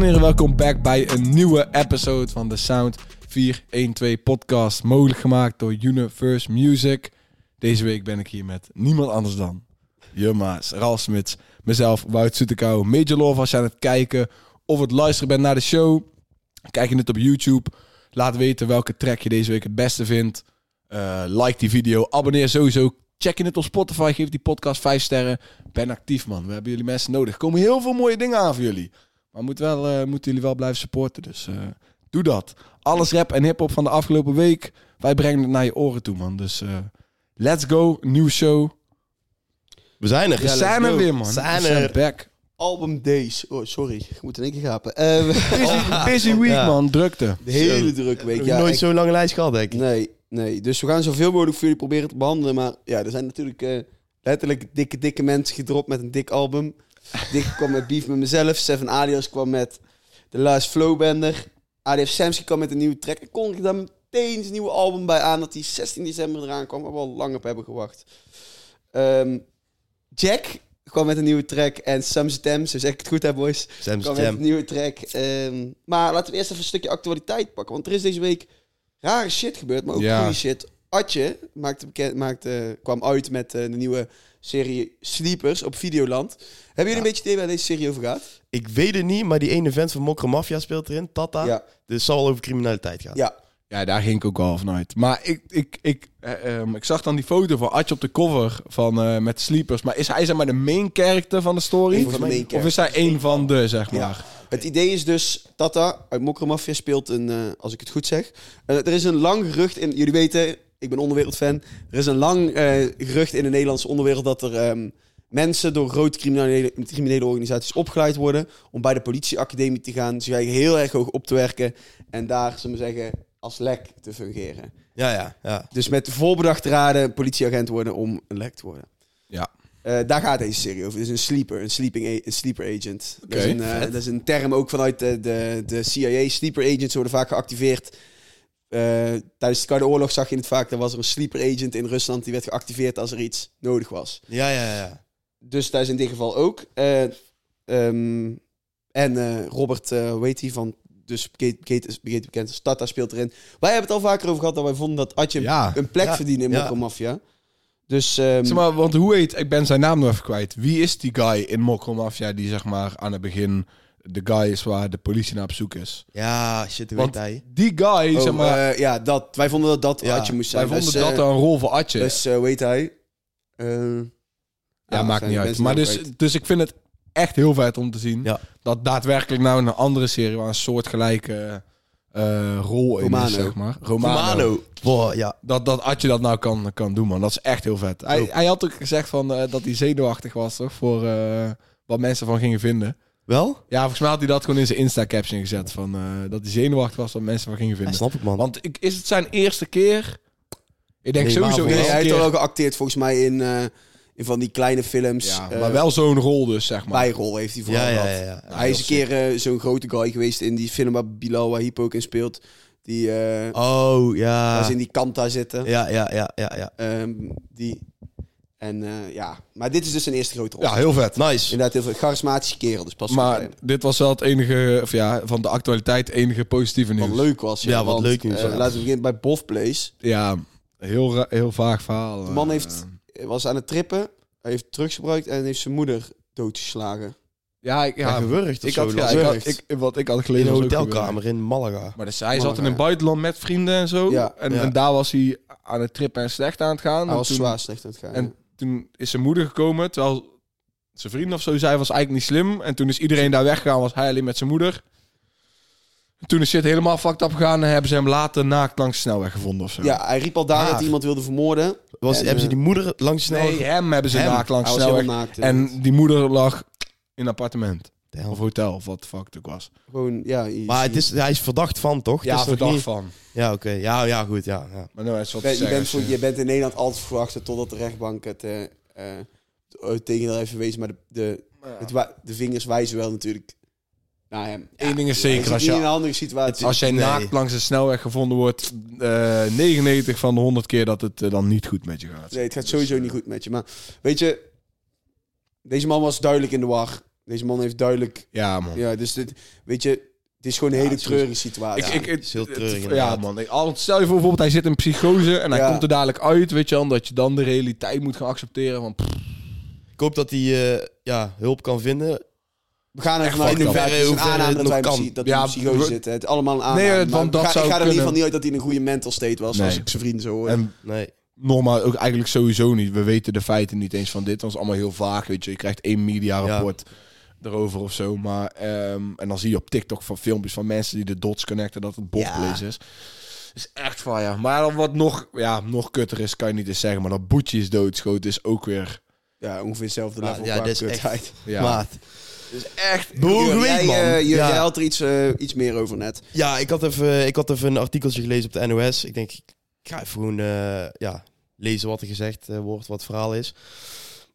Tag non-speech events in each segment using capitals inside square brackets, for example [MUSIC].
Welkom bij een nieuwe episode van de Sound 412 podcast. Mogelijk gemaakt door Universe Music. Deze week ben ik hier met niemand anders dan Jumma's, Ralf Smits, mezelf, Wout Soetekau, Major Love als je aan het kijken of het luisteren bent naar de show. Kijk je het op YouTube, laat weten welke track je deze week het beste vindt. Eh, like die video, abonneer sowieso. Check je het op Spotify, geef die podcast 5 sterren. Ben actief man, we hebben jullie mensen nodig. Er komen heel veel mooie dingen aan voor jullie. Maar moet wel, eh, moeten jullie wel blijven supporten, dus eh, doe dat. Alles rap en hip-hop van de afgelopen week. Wij brengen het naar je oren toe, man. Dus eh, let's go, nieuwe show. We zijn er. We zijn er go. weer, man. Zijn We zijn er. back. Album Days. Oh, sorry. Ik moet in één keer gapen. Eh, [LAUGHS] Busy, busy week, Ja. man. Drukte. de hele Zo. Ik week. heb Ja, nooit zo'n lange lijst gehad, denk ik. Nee, nee. Dus we gaan zoveel mogelijk voor jullie proberen te behandelen. Maar ja, er zijn natuurlijk eh, letterlijk dikke, dikke mensen gedropt met een dik album. Dick kwam met Beef met mezelf. Seven Alias kwam met The Last Flowbender. ADF Samsky kwam met een nieuwe track. Ik kondigde daar meteen zijn nieuwe album bij aan dat hij 16 december eraan kwam. Waar we al lang op hebben gewacht. Ehm, Jack kwam met een nieuwe track. En Sam Stem, zo zeg ik het goed hè boys. Sam's kwam met een nieuwe track. Ehm, maar laten we eerst even een stukje actualiteit pakken. Want er is deze week rare shit gebeurd, maar ook Ja. goede shit. Atje maakte bekend, maakte, kwam uit met eh, de nieuwe serie Sleepers op Videoland. Hebben jullie een beetje idee waar deze serie over gaat? Ik weet het niet, maar die ene vent van Mokro Mafia speelt erin, Tata. Ja. Dus het zal wel over criminaliteit gaan. Ja, Ja, daar ging ik ook wel vanuit. Maar ik, ik, ik, eh, ehm, ik zag dan die foto van Atje op de cover van, eh, met Sleepers. Maar is hij zeg maar de main character van de story? een van de main Of is hij één van de, zeg Ja. maar? Het idee is dus, Tata uit Mokro Mafia speelt een, eh, als ik het goed zeg. Er is een lang gerucht in, jullie weten, ik ben onderwereldfan. Er is een lang eh, gerucht in de Nederlandse onderwereld dat er ehm, mensen door grote criminele, criminele organisaties opgeleid worden om bij de politieacademie te gaan. Ze krijgen heel erg hoog op te werken en daar, zullen we zeggen, als lek te fungeren. Ja, ja, ja. Dus met voorbedachte raden politieagent worden om een lek te worden. Ja. Eh, daar gaat deze serie over. Is een sleeper, een, sleeping een sleeper agent. dat, is een, eh, dat is een term ook vanuit de, de, de CIA. Sleeper agents worden vaak geactiveerd. Eh, tijdens de Koude Oorlog zag je het vaak. Er was er een sleeper agent in Rusland die werd geactiveerd als er iets nodig was. Ja, ja, ja. Dus dat is in dit geval ook. Eh, ehm, en eh, Robert, eh hoe heet hij van... Dus Kate, Kate is bekend als Tata speelt erin. Wij hebben het al vaker over gehad dat wij vonden dat Atje Ja. een plek Ja, verdiende in ja. Mokro Mafia. Dus ehm, Zeg maar, want hoe heet, ik ben zijn naam nog even kwijt. Wie is die guy in Mokro Mafia die zeg maar aan het begin de guy is waar de politie naar op zoek is? Ja, shit, hoe Want weet hij? die guy, oh, zeg maar, eh, ja, dat, wij vonden dat dat Ja, Atje moest wij zijn. vonden dus, dat eh, een rol voor Atje. Dus uh, weet hij. Eh, ja, maakt niet uit. Maar dus, dus ik vind het echt heel vet om te zien Ja. dat daadwerkelijk nou een andere serie waar een soortgelijke eh rol in Romano. is, zeg maar. Romano. Romano. Boah, ja. Dat, dat Atje dat nou kan, kan doen, man. Dat is echt heel vet. Hij, hij had ook gezegd van, eh, dat hij zenuwachtig was, toch? Voor eh, wat mensen van gingen vinden. Wel? Ja, volgens mij had hij dat gewoon in zijn Insta-caption gezet. Van, eh, dat hij zenuwachtig was wat mensen van gingen Ja, vinden. snap ik, man. Want ik, is het zijn eerste keer? Ik denk Nee, sowieso Nee, hij heeft al wel geacteerd volgens mij in, eh, in van die kleine films. Ja, eh, maar wel zo'n rol dus, zeg maar. bijrol heeft hij vooral ja, ja, gehad. ja, ja. hij is een keer zo'n grote guy geweest in die film waar Bilal Wahib ook in speelt. Die eh Oh, ja. waar ze in die kanta zitten. Ja, ja, ja, ja, ja. Ehm, die. En eh, ja, maar dit is dus zijn eerste grote rol. Ja, heel vet. Nice. Inderdaad, heel veel charismatische kerel. Dus pas Maar dit was wel het enige, of ja, van de actualiteit enige positieve nieuws. Wat leuk was. Ja, wat want, leuk nieuws, ja. laten we beginnen bij Bof Place. Ja, heel, heel vaag verhaal. De man eh. heeft, was aan het trippen. Hij heeft drugs gebruikt en heeft zijn moeder doodgeslagen. Ja, ik, Ja, ja, gewurgd ik had, ja, ik had, ik, wat ik had in gelezen een was ook hotelkamer in Malaga. Maar dus hij zat in het ja. buitenland met vrienden en zo. Ja. En, Ja. en daar was hij aan het trippen en slecht aan het gaan. Hij En was toen, zwaar slecht aan het gaan. En toen is zijn moeder gekomen, terwijl zijn vriend of zo zei was eigenlijk niet slim. En toen is iedereen daar weggegaan, was hij alleen met zijn moeder. En toen is shit helemaal fucked up gegaan en hebben ze hem later naakt langs de snelweg gevonden of zo. ja, hij riep al daar dat hij iemand wilde vermoorden. Was, En, hebben ze eh, die moeder langs de Nee, snelweg... hem hebben ze Hem. naakt langs Hij de was snelweg. heel naakt. En die moeder lag in een appartement. Damn. Of hotel, of wat de fuck het ook was. Gewoon, ja. je- Maar het is, hij is verdacht van, toch? Ja, Het is verdacht niet- van. Ja, oké. Ja, ja, goed. Ja, ja. Maar nou is wat je, te bent, je, zeggen. bent voor- je- je bent in Nederland altijd verwachten totdat de rechtbank het eh eh, tegen haar heeft verwezen. Maar de, de, het wa- de vingers wijzen wel natuurlijk naar hem. Eén ding is zeker, als niet in je, een andere situatie. als jij Nee. naakt langs de snelweg gevonden wordt, eh 99 van de 100 keer dat het eh, dan niet goed met je gaat. Nee, het gaat Dus, sowieso niet goed met je. Maar weet je, deze man was duidelijk in de war. Deze man heeft duidelijk... Ja, man. Ja, dus dit, weet je, het is gewoon een hele treurige situatie. Ik, ik, het is heel treurig het- Ja, man. Ik, al- stel je voor bijvoorbeeld, hij zit in psychose en hij Ja. komt er dadelijk uit, weet je wel, dat je dan de realiteit moet gaan accepteren. Van, pff, Ik hoop dat hij eh, ja, hulp kan vinden. we gaan er Echt vanuit fucked up. inderdaad, het is een In hoeverre aanname het dat, wij nog kan. dat Ja, hij in psychose we- zitten. Het is allemaal een aanname. Nee, maar want dat ik ga, zou ik ga er in ieder kunnen. geval niet uit dat hij in een goede mental state was, zoals Nee. ik zijn vrienden zo hoor. en Nee. normaal ook eigenlijk sowieso niet. We weten de feiten niet eens van dit. Dat is allemaal heel vaag, weet je. Je krijgt één media rapport erover of zo. Maar, ehm, en dan zie je op TikTok van filmpjes van mensen die de dots connecten dat het botplace is. is echt van ja. Maar dan wat nog, ja, nog kutter is, kan je niet eens zeggen. Maar dat Boetje is doodschoten is ook weer... ja, ongeveer hetzelfde Ja, level ja, is echt- kutheid. Ja, Maat. is echt... Jij, eh, Jur, ja. jij had er iets, eh, iets meer over net. Ja, ik had, even, ik had even een artikeltje gelezen op de NOS. Ik denk, ik ga even gewoon eh, ja, lezen wat er gezegd wordt, wat het verhaal is.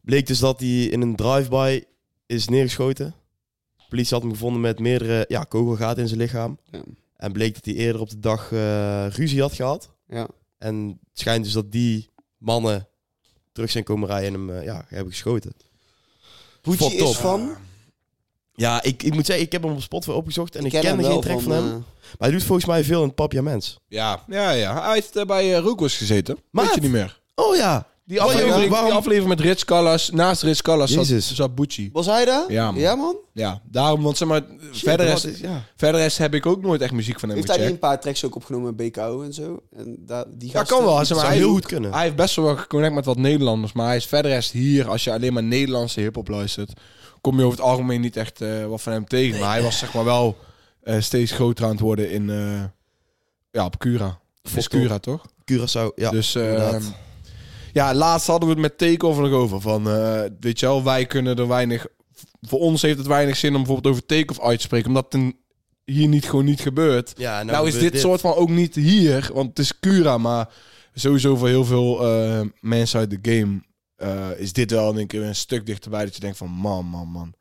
Bleek dus dat hij in een drive-by is neergeschoten. De politie had hem gevonden met meerdere ja, kogelgaten in zijn lichaam. Ja. En bleek dat hij eerder op de dag eh, ruzie had gehad. Ja. En het schijnt dus dat die mannen terug zijn komen rijden en hem eh, ja, hebben geschoten. Poetje Fucked is van... Ja, ik, ik moet zeggen, ik heb hem op Spotify opgezocht en ik, ken ken hem er wel geen track van, hem. eh, Maar hij doet volgens mij veel in het Papiaments. Ja, ja, ja. Hij heeft bij uh, gezeten. Maat. Weet je niet meer. Oh ja, Die aflevering, waarom- die aflevering met Rich Callas, naast Rich Callas zat, Jezus. zat Bucci. Was hij daar? Ja, man. man? Ja, daarom, want zeg maar, verder, is, ja. verder is, heb ik ook nooit echt muziek van hem Heeft hij niet gecheckt. een paar tracks ook opgenomen met BKO en zo? En daar, die Ja, gasten- kan wel. Zeg zou maar, hij, heel goed kunnen. hij heeft best wel wel geconnect met wat Nederlanders, maar hij is verder is hier, als je alleen maar Nederlandse hip-hop luistert, kom je over het algemeen niet echt eh, wat van hem tegen. Maar hij was zeg maar wel eh, steeds groter aan het worden in, eh, ja, op Cura. Is. Cura, toch? Curaçao, ja. dus eh, inderdaad. Ja, laatst hadden we het met Takeover nog over. Van, eh, weet je wel, wij kunnen er weinig... Voor ons heeft het weinig zin om bijvoorbeeld over Takeoff uit te spreken. Omdat het hier niet gewoon niet gebeurt. ja, Nou, is gebeurt dit, soort van ook niet hier. Want het is Cura, maar sowieso voor heel veel eh, mensen uit de game... eh, is dit wel een keer een stuk dichterbij dat je denkt van man, man, man.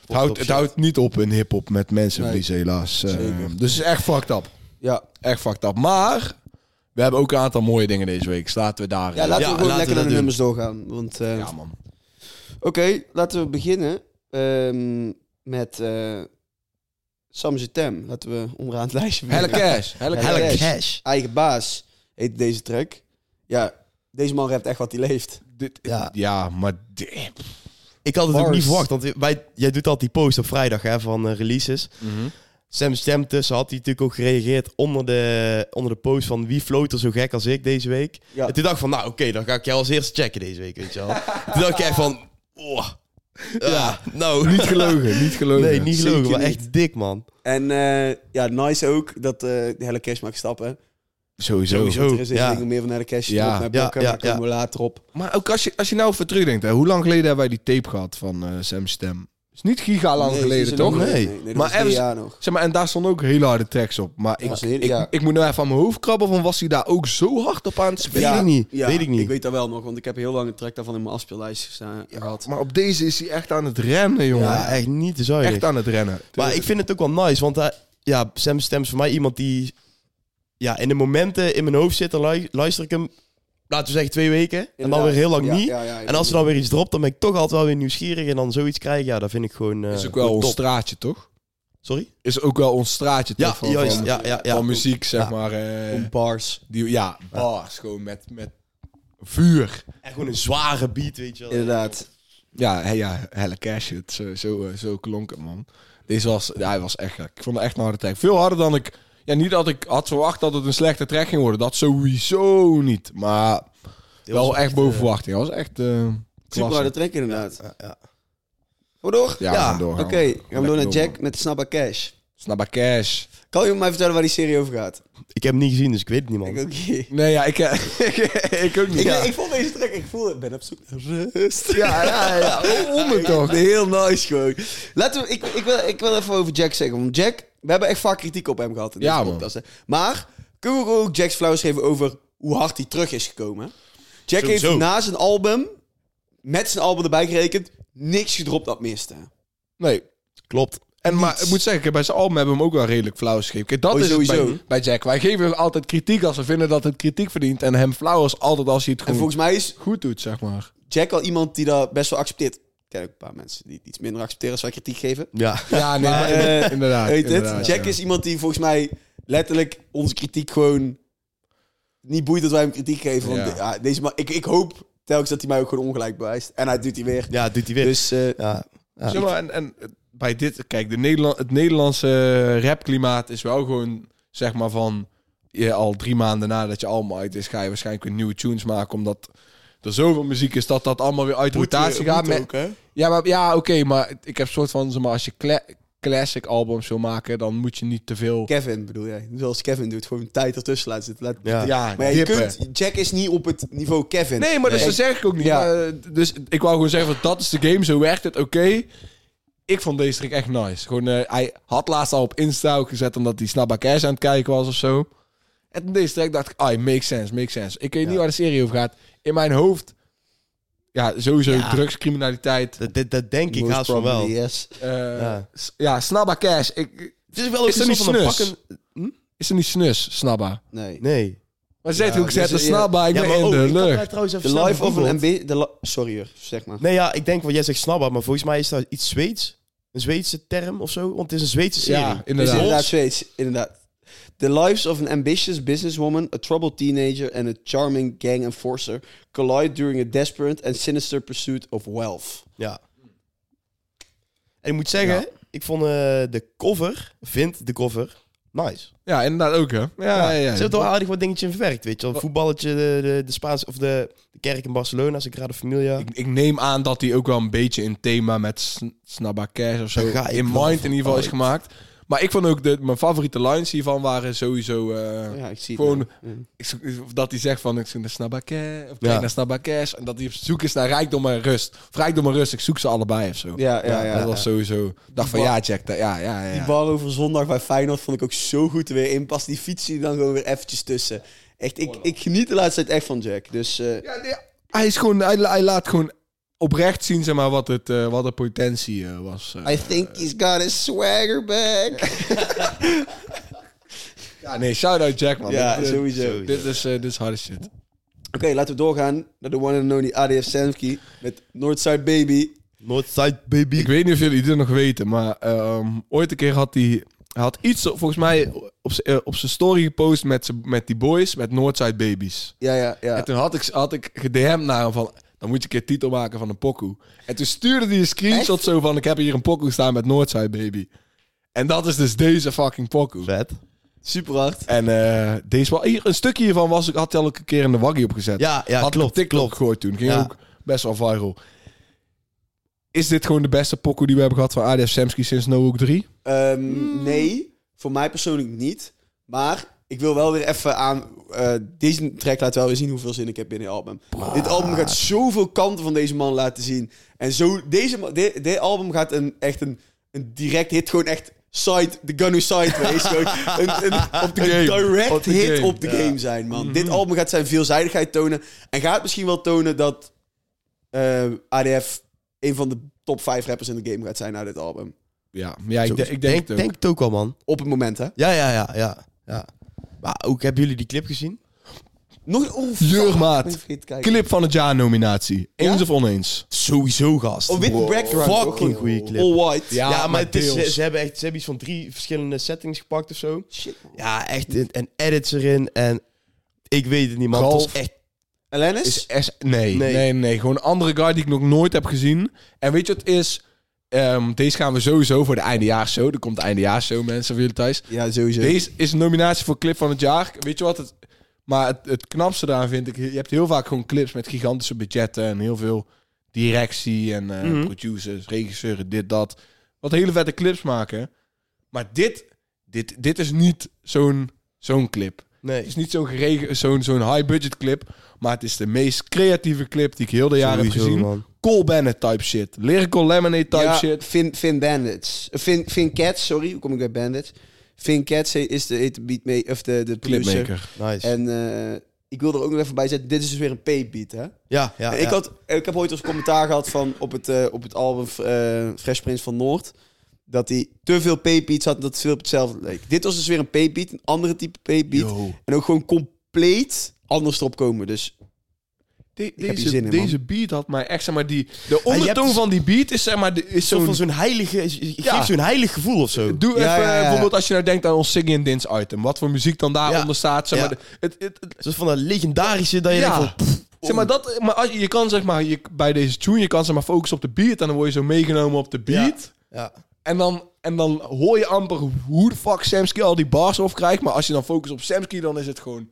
Het houdt, het houdt niet op in hip-hop met mensen verliezen, helaas. Eh, zeker. dus het is echt fucked up. Ja, Echt fucked up. Maar we hebben ook een aantal mooie dingen deze week. Dus laten we daar... ja eh, laten Ja, we gewoon laten lekker naar de nummers doorgaan. Want, eh, ja, man. Oké, laten we beginnen ehm, met eh Sam Tem. Laten we onderaan het lijstje Helle cash. Helle Helle cash. cash. cash. Eigen baas heet deze track. Ja, deze man rapt echt wat hij leeft. Dit, Ja. ja. maar... Ik had het ook niet verwacht, want wij, jij doet altijd die post op vrijdag hè, van eh, releases. Mhm. Sam Stem tussen had hij natuurlijk ook gereageerd onder de, onder de post van wie floot er zo gek als ik deze week. Ja. En toen dacht ik van, nou oké, dan ga ik jou als eerste checken deze week, weet je wel. [LAUGHS] toen dacht ik echt van, oh, ja, nou. [LAUGHS] Niet gelogen, niet gelogen. Nee, niet gelogen, Zeker maar niet. echt dik, man. En eh, ja, nice ook dat eh de Helle Cash maakt stappen. Sowieso. Sowieso. Er is ja. dingen meer van Helle Cash Ja. daar komen we later op. Maar ook als je, als je nou even terugdenkt, hè, hoe lang geleden hebben wij die tape gehad van eh Sam Stem? Is niet giga lang Nee, geleden, die toch? nog- Nee. nee, dat Maar was er jaar nog. Zeg maar, en daar stonden ook hele harde tracks op. Maar ik, was een hele- ik, ja. ik moet nou even aan mijn hoofd krabben van was hij daar ook zo hard op aan het spelen? Weet ik niet, Ja, weet ik niet. Ik weet dat wel nog, want ik heb heel lang een track daarvan in mijn afspeellijst gestaan, gehad. Maar op deze is hij echt aan het rennen, jongen. Ja, echt niet te zuinig. echt aan het rennen. Maar ik vind het ook wel nice, want hij, ja, Sam Stem is voor mij iemand die ja, in de momenten in mijn hoofd zit, dan lu- luister ik hem, laten we zeggen twee weken, en dan weer heel lang Ja, niet. ja, ja, En als er dan weer iets dropt, dan ben ik toch altijd wel weer nieuwsgierig en dan zoiets krijg, ja, dat vind ik gewoon eh, is ook wel ons top. straatje, toch? Sorry? Is ook wel ons straatje, Ja, toch? Van, juist, van, ja, ja, ja. van muziek, zeg Ja. maar. eh, Om bars. die, ja, bars, gewoon met, met vuur. En gewoon een zware beat, weet je wel. Inderdaad. Ja, he, ja helle cash. Het, zo, zo, eh, zo klonk het, man. Deze was, ja, hij was echt gek. Ik vond het echt een harde track. Veel harder dan ik... Ja, niet dat ik had verwacht dat het een slechte track ging worden. Dat sowieso niet. Maar Dit wel was echt boven eh, verwachting. Hij was echt eh Super klasse. track inderdaad. ja, ja. Gaan we door? Ja, Ja, we gaan door. Oké, gaan we. gaan we door naar Jack man. met Snabba Cash. Snabba cash. Kan je mij vertellen waar die serie over gaat? Ik heb hem niet gezien, dus ik weet het niet, man. Ik ook niet. Nee, ja, ik, eh, [LAUGHS] ik ook niet. Ik, ja. ik vond deze track, ik voel, ik ben op zoek naar rust. ja, ja, ja. [LAUGHS] Om het toch. Heel nice gewoon. Laten we, ik, ik, wil, ik wil even over Jack zeggen. Want Jack, we hebben echt vaak kritiek op hem gehad in deze Ja, man. podcast. hè. Maar kunnen we ook Jack's flauws geven over hoe hard hij terug is gekomen? Jack Sowieso. heeft na zijn album, met zijn album erbij gerekend, niks gedropt dat miste. Nee. Klopt. En, maar ik moet zeggen, bij zijn album hebben we hem ook wel redelijk flauw gegeven. Kijk, dat Oh, is sowieso. bij, bij Jack. Wij geven hem altijd kritiek als we vinden dat het kritiek verdient. En hem flauw is altijd als hij het En gewoon volgens mij is goed doet, zeg maar. Jack al iemand die dat best wel accepteert. Ken ook een paar mensen die het iets minder accepteren als wij kritiek geven. Ja. Ja, nee, Maar, maar, eh, inderdaad. Weet het? inderdaad, Jack ja. is iemand die volgens mij letterlijk onze kritiek gewoon niet boeit dat wij hem kritiek geven. Want Ja. de- ja, deze man, ik, ik hoop telkens dat hij mij ook gewoon ongelijk bewijst. En hij doet hij weer. Ja, doet hij weer. Dus eh, ja. Ja. Zeg maar, en, en bij dit, kijk, de Nederland, het Nederlandse rapklimaat is wel gewoon, zeg maar, van je al drie maanden nadat je album uit is, ga je waarschijnlijk weer nieuwe tunes maken, omdat er zoveel muziek is dat dat allemaal weer uit rotatie gaat. Met, ook, hè? ja, maar ja, oké, maar ik heb een soort van, zeg maar, als je cla- classic albums wil maken, dan moet je niet te veel. Kevin bedoel jij? Zoals Kevin doet, gewoon een tijd ertussen laten zitten. Laat- Ja. Ja, Maar je kunt, Jack is niet op het niveau Kevin. Nee, maar dus Nee. dat zeg ik ook niet. Ja. Maar, eh, dus ik wou gewoon zeggen, van, dat is de game, zo werkt het, oké. Ik vond deze track echt nice. Gewoon, eh, hij had laatst al op Insta ook gezet omdat hij Snabba Cash aan het kijken was of zo. En toen deze track dacht ik, ah, makes sense, makes sense. Ik weet niet waar de serie over gaat. In mijn hoofd, ja, sowieso Ja. drugscriminaliteit. Dat, dat, dat denk ik haast van wel. Yes. eh, Ja. ja, Snabba Cash. Ik, Het is wel Is er een niet van een snus? pakken... is er niet snus, Snabba? Nee. Nee. Maar ze heeft Ja, ook gezegd, dus, de ja. Snabba, ik ja, ben in oh, de ik lucht. of de li- Sorry hoor, zeg maar. Nee, ja, ik denk wat jij zegt snabba, maar volgens mij is dat iets Zweeds. Een Zweedse term of zo, want het is een Zweedse serie. Ja, Is inderdaad. inderdaad Zweeds, inderdaad. The lives of an ambitious businesswoman, a troubled teenager and a charming gang enforcer collide during a desperate and sinister pursuit of wealth. Ja. En ik moet zeggen, Ja. ik vond eh, de cover, vind de cover, nice. Ja, inderdaad ook, hè? Ja, ja, ja. Ze hebben toch aardig wat dingetjes in verwerkt, weet je wel. Wat- Voetballetje, de, de, de Spaanse, of de, de kerk in Barcelona, Sagrada Familia. Ik, ik neem aan dat hij ook wel een beetje in thema met Sn- Snabba Cash of zo in mind in ieder geval is uit. gemaakt. Maar ik vond ook de, mijn favoriete lines hiervan waren sowieso eh, Ja, ik zie gewoon het. nou. Ja. ik dat hij zegt van ik zoek naar of Ja. kijk naar Snabba Cash en dat hij op zoek is naar rijkdom en rust. Of rijkdom en rust, ik zoek ze allebei of zo. Ja, ja, ja. dat was sowieso. Dacht van ja, check dat. Ja, ja, ja. Die bar over zondag bij Feyenoord vond ik ook zo goed er weer in. Pas die fiets die dan gewoon weer eventjes tussen. Echt, ik, ik geniet de laatste tijd echt van Jack. Dus eh, Ja, hij is gewoon hij, hij laat gewoon oprecht zien zeg maar wat het eh, wat de potentie eh, was. eh. I think he's got his swagger back. [LAUGHS] ja, nee, shout out Jack man. ja, Dit, sowieso. Dit is, dit is harde shit. Oké, laten we doorgaan naar de one and only ADF Samsky met Northside Baby. Northside baby. Ik weet niet of jullie dit nog weten, maar ehm, ooit een keer had hij hij had iets volgens mij op op zijn story gepost met, met die boys met Northside Babies. Ja, ja, ja. En toen had ik, had ik gedM'd naar hem van, dan moet je een keer titel maken van een pokoe. En toen stuurde hij een screenshot zo van, ik heb hier een pokoe staan met Northside Baby. En dat is dus deze fucking pokoe. Vet. Super hard. En eh, deze wel, hier, een stukje hiervan was, ik had hij al een keer in de waggie opgezet. Ja, ja had klopt. TikTok klopt. gegooid toen. Ging Ja. ook best wel viral. Is dit gewoon de beste pokoe die we hebben gehad van ADF Samsky sinds No Hook 3? Ehm, Nee, voor mij persoonlijk niet. Maar ik wil wel weer even aan... eh, deze track laat wel weer zien hoeveel zin ik heb in het album. Dit album gaat zoveel kanten van deze man laten zien. En zo, deze, man- dit, dit album gaat een, echt een, een direct hit. Gewoon echt side, de Gunnu Sideways. [LAUGHS] gewoon een, een, Op de game. direct Op de hit game. op de Ja. game zijn, man. Dit album gaat zijn veelzijdigheid tonen. En gaat misschien wel tonen dat eh, ADF een van de top 5 rappers in de game gaat zijn na dit album. Ja, ja ik, Zo, de- ik denk, denk, het ook. denk het ook wel, man. Op het moment, hè? Ja, ja, ja, ja. ja. Maar ook, hebben jullie die clip gezien? Nog oh, Jurmaat. Clip van het jaar nominatie. Eens Ja? of oneens? Sowieso, gast. Oh, background. Fucking ook. goede clip. All white. Ja, Ja, maar, maar het is, ze, ze hebben echt, ze hebben iets van drie verschillende settings gepakt of zo. Shit. Ja, echt. En, en edits erin. En ik weet het niet, man. Het was echt... Alanis? Is, is, nee, nee, Nee. nee, Gewoon een andere guy die ik nog nooit heb gezien. En weet je wat het is? Ehm, deze gaan we sowieso voor de eindejaarsshow. Er komt de eindejaarsshow, mensen, voor jullie thuis. ja, sowieso. Deze is een nominatie voor clip van het jaar. Weet je wat het... Maar het, het knapste daaraan vind ik... Je hebt heel vaak gewoon clips met gigantische budgetten... en heel veel directie en eh, Mhm. producers, regisseuren, dit, dat. Wat hele vette clips maken. Maar dit, dit, dit is niet zo'n zo'n clip. Nee. Het is niet zo'n geregen, zo'n zo'n high budget clip, maar het is de meest creatieve clip die ik heel de jaren heb Sowieso, gezien. man. Cole Bennett type shit, lyrical lemonade type ja, shit. Finn, Finn Bandits. Eh, Finn, Finn Cats, sorry. Hoe kom ik bij Bandits? Finn Cats is de, heet de beat mee, of de, de producer. Clipmaker. Nice. En eh, ik wil er ook nog even bij zetten. Dit is dus weer een pay-beat, hè? ja, ja. Ik, ja. had, ik heb ooit als commentaar gehad van op het, eh, op het album eh, Fresh Prince van Noord. Dat hij te veel paybeats had en dat het veel op hetzelfde leek. Dit was dus weer een paybeat, een andere type. Yo. En ook gewoon compleet anders erop komen. Dus de- deze, in, deze beat had mij echt, zeg maar, die, de ondertoon van die beat is, zeg maar, de- is Zo zo'n... van zo'n heilige, Ja. geeft zo'n heilig gevoel of zo. Doe Ja, even, bijvoorbeeld als je nou denkt aan ons Singing in Dins item. Wat voor muziek dan daaronder staat. Zeg maar, de- het, het, het- Zo van dat legendarische dat je Ja. denkt van... pff, zeg maar, dat, maar als je, je kan zeg maar, je, bij deze tune, je kan zeg maar focussen op de beat. En dan word je zo meegenomen op de beat. ja. En, dan, en dan hoor je amper hoe de fuck Samsky al die bars of krijgt. Maar als je dan focust op Samsky, dan is het gewoon...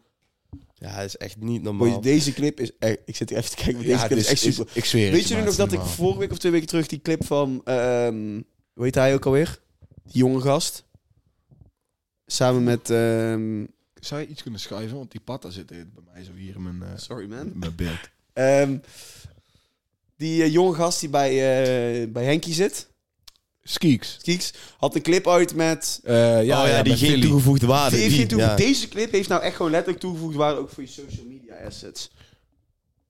ja, dat is echt niet normaal. deze clip is echt... Ik zit hier even te kijken, maar deze Ja, clip is echt is- super. Ik zweer het Weet je, maar nog het dat ik vorige week of twee weken terug die clip van... ehm hoe heet hij ook alweer? Die jonge gast. Samen met... ehm. Zou je iets kunnen schuiven? Want die patta zit bij mij zo hier in mijn, eh, sorry man. in mijn beeld. Ehm, die eh, jonge gast die bij, eh, bij Henkie zit. Skeeks. Kieks had een clip uit met... Eh, ja, oh ja, ja, die geen toegevoegde waarde. Die heeft geen ja. Deze clip heeft nou echt gewoon letterlijk toegevoegd waarde ook voor je social media assets.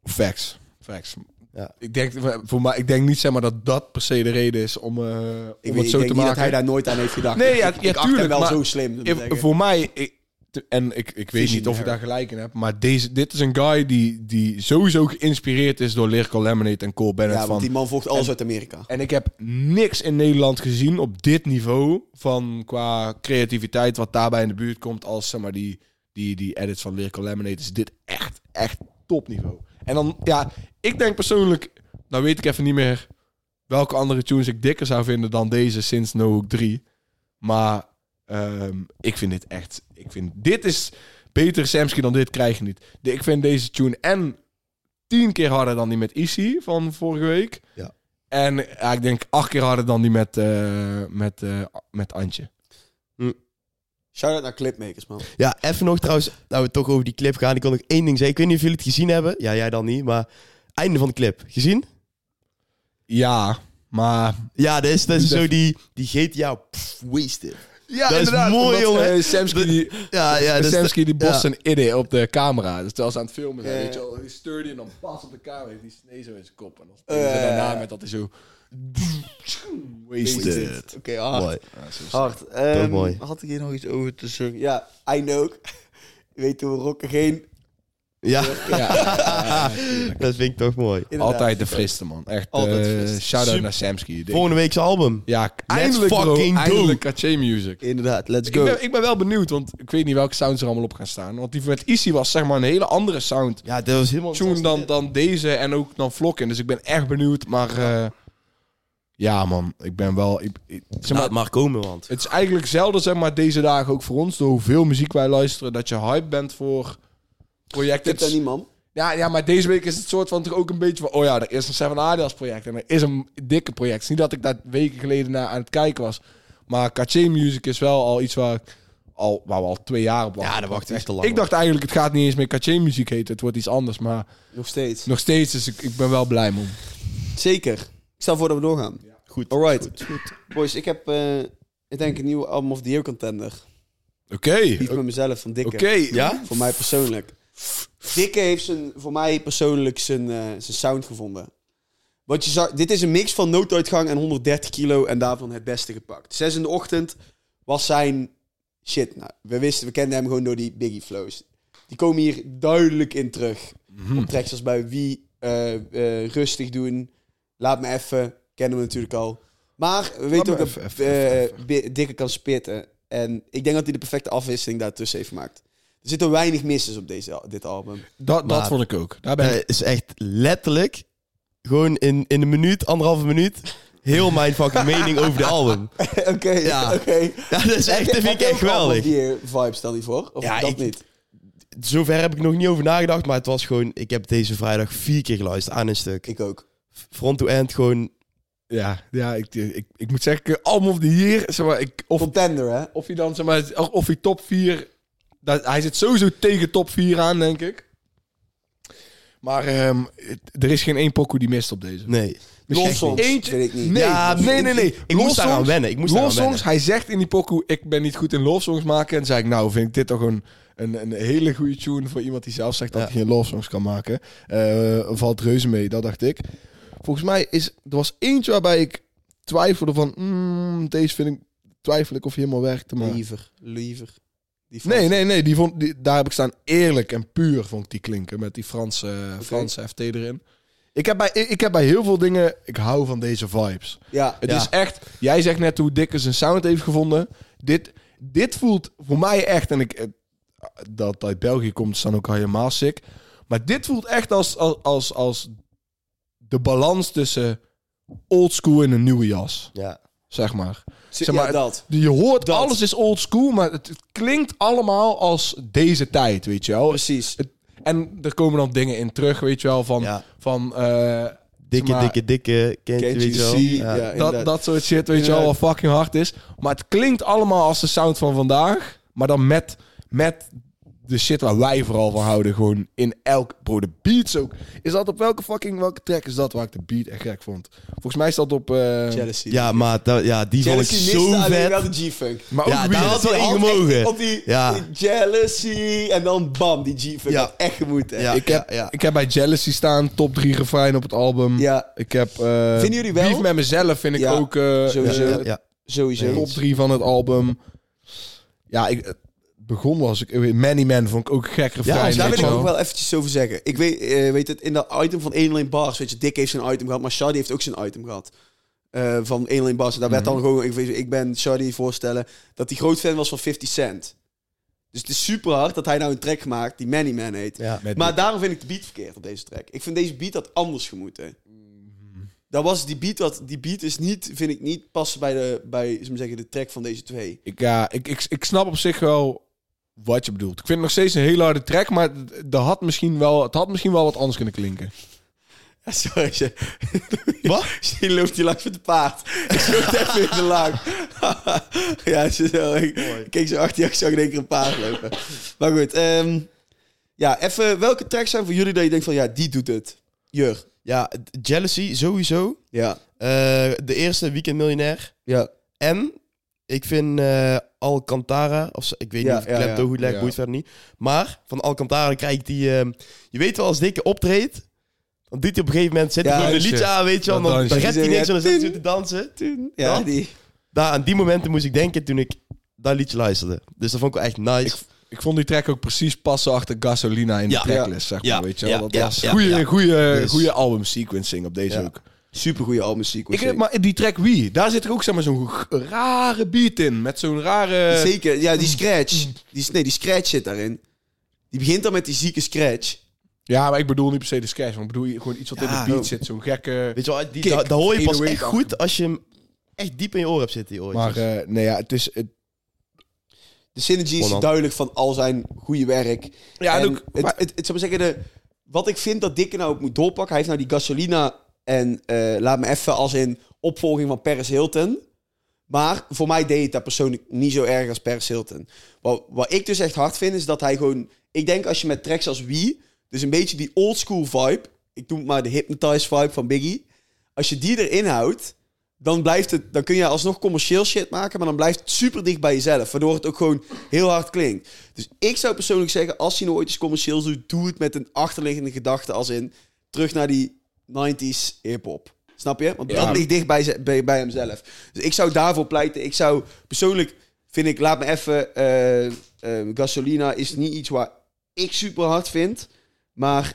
Facts. Facts. Ja. Ik, denk, voor mij, ik denk niet zeg maar, dat dat per se de reden is om, eh, om Ik, het weet, ik zo denk te niet maken. dat hij daar nooit aan heeft gedacht. Nee, ja, ik, ja, ik tuurlijk, wel maar- zo slim. Ik- voor mij, ik, en ik, ik weet niet of ik daar gelijk in heb, maar deze, dit is een guy die, die sowieso geïnspireerd is door Lyrical Lemonade en Cole Bennett. ja, van, want die man volgt alles En- uit Amerika. En ik heb niks in Nederland gezien op dit niveau van qua creativiteit wat daarbij in de buurt komt als zeg maar die, die, die edits van Lyrical Lemonade is dit echt, echt topniveau. En dan, ja, ik denk persoonlijk, nou weet ik even niet meer welke andere tunes ik dikker zou vinden dan deze sinds No Hook 3. Maar ehm, ik vind dit echt, ik vind dit is beter Samsky dan dit krijg je niet. De- Ik vind deze tune en tien keer harder dan die met Issy van vorige week. Ja. En ja, ik denk acht keer harder dan die met, eh, met, eh, met Antje. Shout-out naar clipmakers, man. Ja, even nog trouwens, nou we toch over die clip gaan. Ik wil nog één ding zeggen. Ik weet niet of jullie het gezien hebben. Ja, jij dan niet, maar einde van de clip. Gezien? Ja, maar... Ja, dat is, dat is zo [LAUGHS] die, die GTA pff, wasted. Ja, Dat is mooi, jongen. Uh, Samsky, die, Ja, ja, dat is Samsky die bost ja. zijn idee op de camera. Dus terwijl ze aan het filmen zijn, Ja. weet je wel. Die sturdy en dan pas op de camera. heeft Die snee zo in zijn kop. En dan spelen ze daarna met dat hij zo... Wasted. Wasted. Oké, hard. Mooi. Ja, Hard. Ehm, mooi. Had ik hier nog iets over te zeggen? Ja, I ook. [LAUGHS] Weet hoe we rocken geen... Ja, Ja, [LAUGHS] dat vind ik toch mooi. Inderdaad. Altijd de friste, man. Echt, Altijd frist. shout-out naar Samsky. Volgende week zijn album. Ja, eindelijk bro, fucking go. eindelijk Music. Inderdaad, let's Ik go. ben, ik ben wel benieuwd, want ik weet niet welke sounds er allemaal op gaan staan. Want die met Easy was zeg maar een hele andere sound Ja, dat was helemaal... tune dan, dan deze en ook dan Vlokken. Dus ik ben echt benieuwd, maar eh, ja man, ik ben wel... Ik, ik- zeg Laat maar, maar komen, want... het is eigenlijk zelden zeg maar deze dagen ook voor ons, door hoeveel muziek wij luisteren, dat je hype bent voor projecten. Ik heb daar niet, man. Ja, ja, maar deze week is het soort van toch ook een beetje van... Oh ja, er is een Seven Adidas project en er is een dikke project. Het is niet dat ik daar weken geleden naar aan het kijken was. Maar Caché Music is wel al iets waar, ik al, waar we al twee jaar op wachten. Ja, daar wachten we echt te lang Ik dacht eigenlijk, het gaat niet eens meer Caché Music heten. Het wordt iets anders. Maar Nog steeds. nog steeds, dus ik, ik ben wel blij, man. Zeker. Ik stel voor dat we doorgaan. Goed. Alright. Boys, ik heb, eh, ik denk een nieuwe Album of the Year contender. Oké. Niet met mezelf, van Dikke. Oké. Ja? Voor mij persoonlijk. Dikke heeft zijn, voor mij persoonlijk zijn, eh, zijn sound gevonden. Wat je zag, dit is een mix van nooduitgang en 130 kilo en daarvan het beste gepakt. Zes in de ochtend was zijn shit. Nou, we wisten, we kenden hem gewoon door die Biggie flows. Die komen hier duidelijk in terug. Op tracks als bij Wie, eh, eh, Rustig doen, Laat me even, kennen we natuurlijk al. Maar we weten ook dat Dikke kan spitten. En ik denk dat hij de perfecte afwisseling daartussen heeft gemaakt. Er zitten weinig misses op deze, dit album. Dat, dat Maar- vond ik ook. Daar ben is echt letterlijk... Gewoon in, in een minuut, anderhalve minuut... Heel mijn fucking mening over de album. [LAUGHS] Oké, Ja. oké. Ja, dat is echt, dat vind ik echt geweldig. Die vibe stel je voor? Of Ja, dat ik- niet? Zover heb ik nog niet over nagedacht, maar het was gewoon... Ik heb deze vrijdag vier keer geluisterd aan een stuk. Ik ook. Front to end gewoon... Ja, ja ik, ik, ik moet zeggen, of the year, zeg maar, ik, of, Contender, hè? of hij dan, zeg maar, of hij top 4, dat, hij zit sowieso tegen top 4 aan, denk ik. Maar ehm, het- er is geen één pokoe die mist op deze. Nee. Songs, Eentje- weet ik niet. Nee, Ja, nee, nee, nee. Ik moest daaraan wennen. Ik moest Love songs, wennen. hij zegt in die pokoe, ik ben niet goed in love songs maken. En zei ik, nou, vind ik dit toch een, een, een hele goede tune voor iemand die zelf zegt dat Ja. hij geen love songs kan maken. Eh, valt reuze mee, dat dacht ik. Volgens mij is, er was eentje waarbij ik twijfelde van, mm, deze vind ik, twijfel ik of hij helemaal werkte. Maar Liever, liever. Die Nee, Franse. nee, nee. Die vond, die, daar heb ik staan eerlijk en puur vond ik die klinken. Met die Franse, Franse FT erin. Ik heb, bij, ik heb bij heel veel dingen... Ik hou van deze vibes. Ja, Het Ja. is echt... Jij zegt net hoe Dikke zijn sound heeft gevonden. Dit, dit voelt voor mij echt... En ik, eh, dat uit België komt is dan ook al helemaal sick. Maar dit voelt echt als, als, als, als de balans tussen old school en een nieuwe jas. Ja. Zeg maar. zeg maar, ja, dat. Je hoort, Dat. alles is old school, maar het, het klinkt allemaal als deze tijd, weet je wel. Precies. Het- en er komen dan dingen in terug, weet je wel, van... Ja. van eh, Dikke, maar- dikke, dikke. Kent je, weet je you wel? see? Ja. Ja, dat, dat soort shit, weet je wel, wat fucking hard is. Maar het klinkt allemaal als de sound van vandaag, maar dan met, met de shit waar wij vooral van houden, gewoon in elk... Bro, de beats ook. Is dat op welke fucking, welke track is dat waar ik de beat echt gek vond? Volgens mij is dat op... eh, Jealousy. Ja, maar dat- ja, die vond ik Jealousy zo alleen wel vet. de G-Funk. maar ook Ja, daar had wel in gemogen. Op die, Ja. die jealousy en dan bam, die G-Funk. Ja. echt gemoeten. Ja. ik, heb, ja. ik heb bij Jealousy staan, top 3 refrein op het album. Ja, Ik heb... eh Vinden jullie wel? Beef met mezelf vind ik Ja, ook... eh, sowieso. Ja, ja. sowieso. top 3 van het album. Ja, ik begon was ik... eh, Many Man vond ik ook gek refrein. Ja, daar wil ik wel. ook wel eventjes over zeggen. Ik weet, eh, weet het, in dat item van 1 Lane Bars, weet je, Dick heeft zijn item gehad, maar Shadi heeft ook zijn item gehad. Eh, van 1 Lane Bars. Daar werd Mhm. dan gewoon, ik, weet- ik ben Shadi voorstellen, dat hij groot fan was van 50 Cent. Dus het is super hard dat hij nou een track maakt die Many Man heet. Ja. Met Maar daarom vind ik de beat verkeerd op deze track. Ik vind deze beat had anders gemoeten. Dat was die beat, wat, die beat is niet, vind ik niet passen bij de, bij, zeggen, de track van deze twee. Ik, ja, ik, ik, ik snap op zich wel wat je bedoelt. Ik vind het nog steeds een hele harde track, maar het, het had misschien wel, het had misschien wel wat anders kunnen klinken. Ja, sorry. Je, [LAUGHS] Wat? [LAUGHS] je loopt hier langs met de paard. [LAUGHS] Ik loopt even in de lang. ja, ze zo, ik, ik keek zo achter je, ik zag in één keer een paard lopen. Maar goed, ehm, ja, even, welke tracks zijn voor jullie dat je denkt van, ja, die doet het? Jur. Ja, Jealousy sowieso. Ja, Eh, de eerste Weekend Miljonair. ja, En ik vind eh Alcantara, of ik weet Ja, niet of ik ja, ja. goed leg, Ja. boeit verder niet. Maar van Alcantara krijg ik die... eh, je weet wel, als Dikke optreedt, dan doet hij op een gegeven moment, zet hij gewoon een liedje aan, weet je wel. Dan, dan redt hij niks en dan zit hij te dansen. ja Dat? die. Daar, aan die momenten moest ik denken toen ik dat liedje luisterde. Dus dat vond ik wel echt nice. Ik vond die track ook precies passen achter Gasolina in de tracklist, zeg maar, Ja. weet je wel. Ja. Dat Ja. was Ja. goede, Ja. goede, Dus- goede album sequencing op deze Ja. ook. Super goede album sequence. Ik, maar die track Wie, daar zit er ook zeg maar, zo'n rare beat in. Met zo'n rare... Zeker, ja, die scratch. Die, nee, die scratch zit daarin. Die begint dan met die zieke scratch. Ja, maar ik bedoel niet per se de sketch. Maar ik bedoel gewoon iets wat in de beat oh. zit. Zo'n gekke... weet je wel, die, daar hoor je pas 808 echt goed als je hem echt diep in je oor hebt zitten, die oortjes. Maar eh, nee, ja, het is... Het, De synergy is duidelijk van al zijn goede werk. ja, en En ook... het, maar- het, het, zou maar zeggen, de, wat ik vind dat Dikke nou ook moet doorpakken. Hij heeft nou die gasolina en eh, laat me even als in opvolging van Paris Hilton. Maar voor mij deed het dat persoonlijk niet zo erg als Paris Hilton. Wat, wat ik dus echt hard vind, is dat hij gewoon... Ik denk als je met tracks als Wie, dus een beetje die old school vibe... Ik noem het maar de hypnotized vibe van Biggie. Als je die erin houdt, dan, blijft het, dan kun je alsnog commercieel shit maken... maar dan blijft het super dicht bij jezelf. Waardoor het ook gewoon heel hard klinkt. Dus ik zou persoonlijk zeggen, als hij nou ooit iets commercieels doet... doe het met een achterliggende gedachte als in... terug naar die 90s hip-hop. Snap je? Want Ja. dat ligt dicht bij, bij, bij hemzelf. Dus ik zou daarvoor pleiten. Ik zou persoonlijk, vind ik, laat me even... eh, eh, gasolina is niet iets waar ik super hard vind. Maar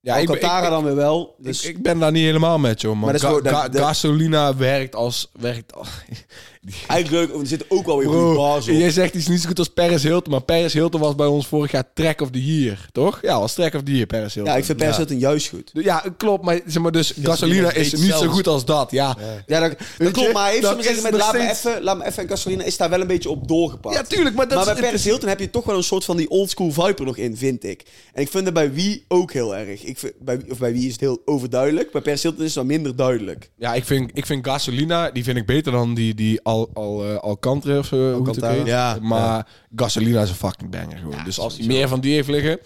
ja, ik, Alcantara ik, dan weer wel. Dus ik ben daar niet helemaal met, joh. Maar, Ga- Ga- Gasolina werkt als... Werkt als [LAUGHS] eigenlijk er zitten ook wel weer goede Bro, bars op. jij zegt iets niet zo goed als Paris Hilton, maar Paris Hilton was bij ons vorig jaar Track of the Year, toch? Ja, was Track of the Year, Paris Hilton. Ja, ik vind Paris Ja. Hilton juist goed. Ja, klopt, maar, zeg maar dus Gasolina is niet zo goed als dat, ja. Ja, dat, dat klopt, maar heeft dat is met laat, me even, laat me even en Gasolina is daar wel een beetje op doorgepakt. Ja, tuurlijk, maar dat maar is- bij Paris het is- Hilton heb je toch wel een soort van die oldschool vibe er nog in, vind ik. En ik vind het bij Wie ook heel erg. Ik vind, bij, of bij Wie is het heel overduidelijk. Bij Paris Hilton is het wat minder duidelijk. Ja, ik vind, ik vind Gasolina, die vind ik beter dan die, die Al, Al, eh, Alcantara of zo, Alcantara. heet. Ja, maar Gasolina is een fucking banger gewoon. dus als hij meer van die heeft liggen,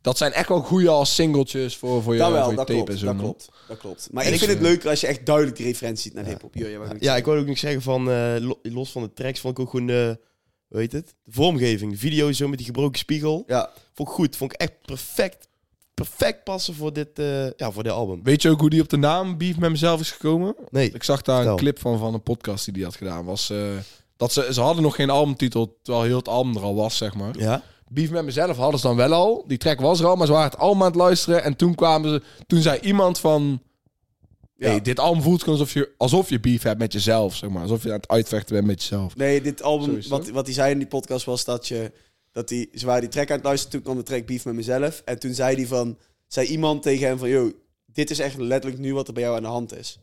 dat zijn echt wel goede als singeltjes voor, voor je, dat voor wel, je dat tape klopt, en zo. dat klopt. Dat klopt. Maar En ik vind het leuker als je echt duidelijk die referentie ziet naar hip-hop. Wat wil je Ja, ik wou ook nog zeggen van, eh, lo- los van de tracks, vond ik ook gewoon, eh hoe heet het? De vormgeving. De video zo met die gebroken spiegel. Ja, Vond ik goed. Vond ik echt perfect, perfect passen voor dit, eh, ja, voor dit album. Weet je ook hoe die op de naam Beef met mezelf is gekomen? Nee. Ik zag daar Vertel. een clip van van een podcast die die had gedaan. Was, eh, Dat ze, ze hadden nog geen albumtitel, terwijl heel het album er al was, zeg maar. Ja? Beef met mezelf hadden ze dan wel al. Die track was er al, maar ze waren het allemaal aan het luisteren. En toen kwamen ze, toen zei iemand van... Hey, Ja. dit album voelt gewoon alsof je, alsof je beef hebt met jezelf, zeg maar. Alsof je aan het uitvechten bent met jezelf. Nee, dit album, Sowieso. wat, wat hij zei in die podcast was dat je... Dat die, ze waren die track aan het luisteren, toen kwam de track Beef met mezelf. En toen zei, die van, zei iemand tegen hem van... Yo, dit is echt letterlijk nu wat er bij jou aan de hand is.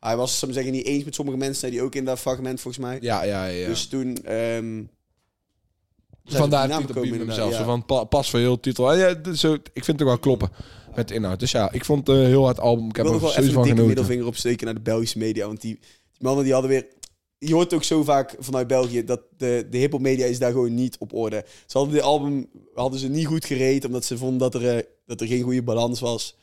Hij was, zou ik maar zeggen, niet eens met sommige mensen, zei die ook in dat fragment volgens mij. Ja, ja, ja. Dus toen... ehm Vandaar de titel Beef met mezelf. Zo van, pa- pas voor heel titel. En ja, zo, ik vind het ook wel kloppen met de inhoud. Dus ja, ik vond het heel hard album. Ik Ik heb wil er nog wel sowieso even van een dikke genoten. middelvinger opsteken naar de Belgische media. Want die, die mannen die hadden weer... Je hoort ook zo vaak vanuit België dat de, de hiphop media is daar gewoon niet op orde. Ze hadden dit album hadden ze niet goed gereed, omdat ze vonden dat er, eh, dat er geen goede balans was.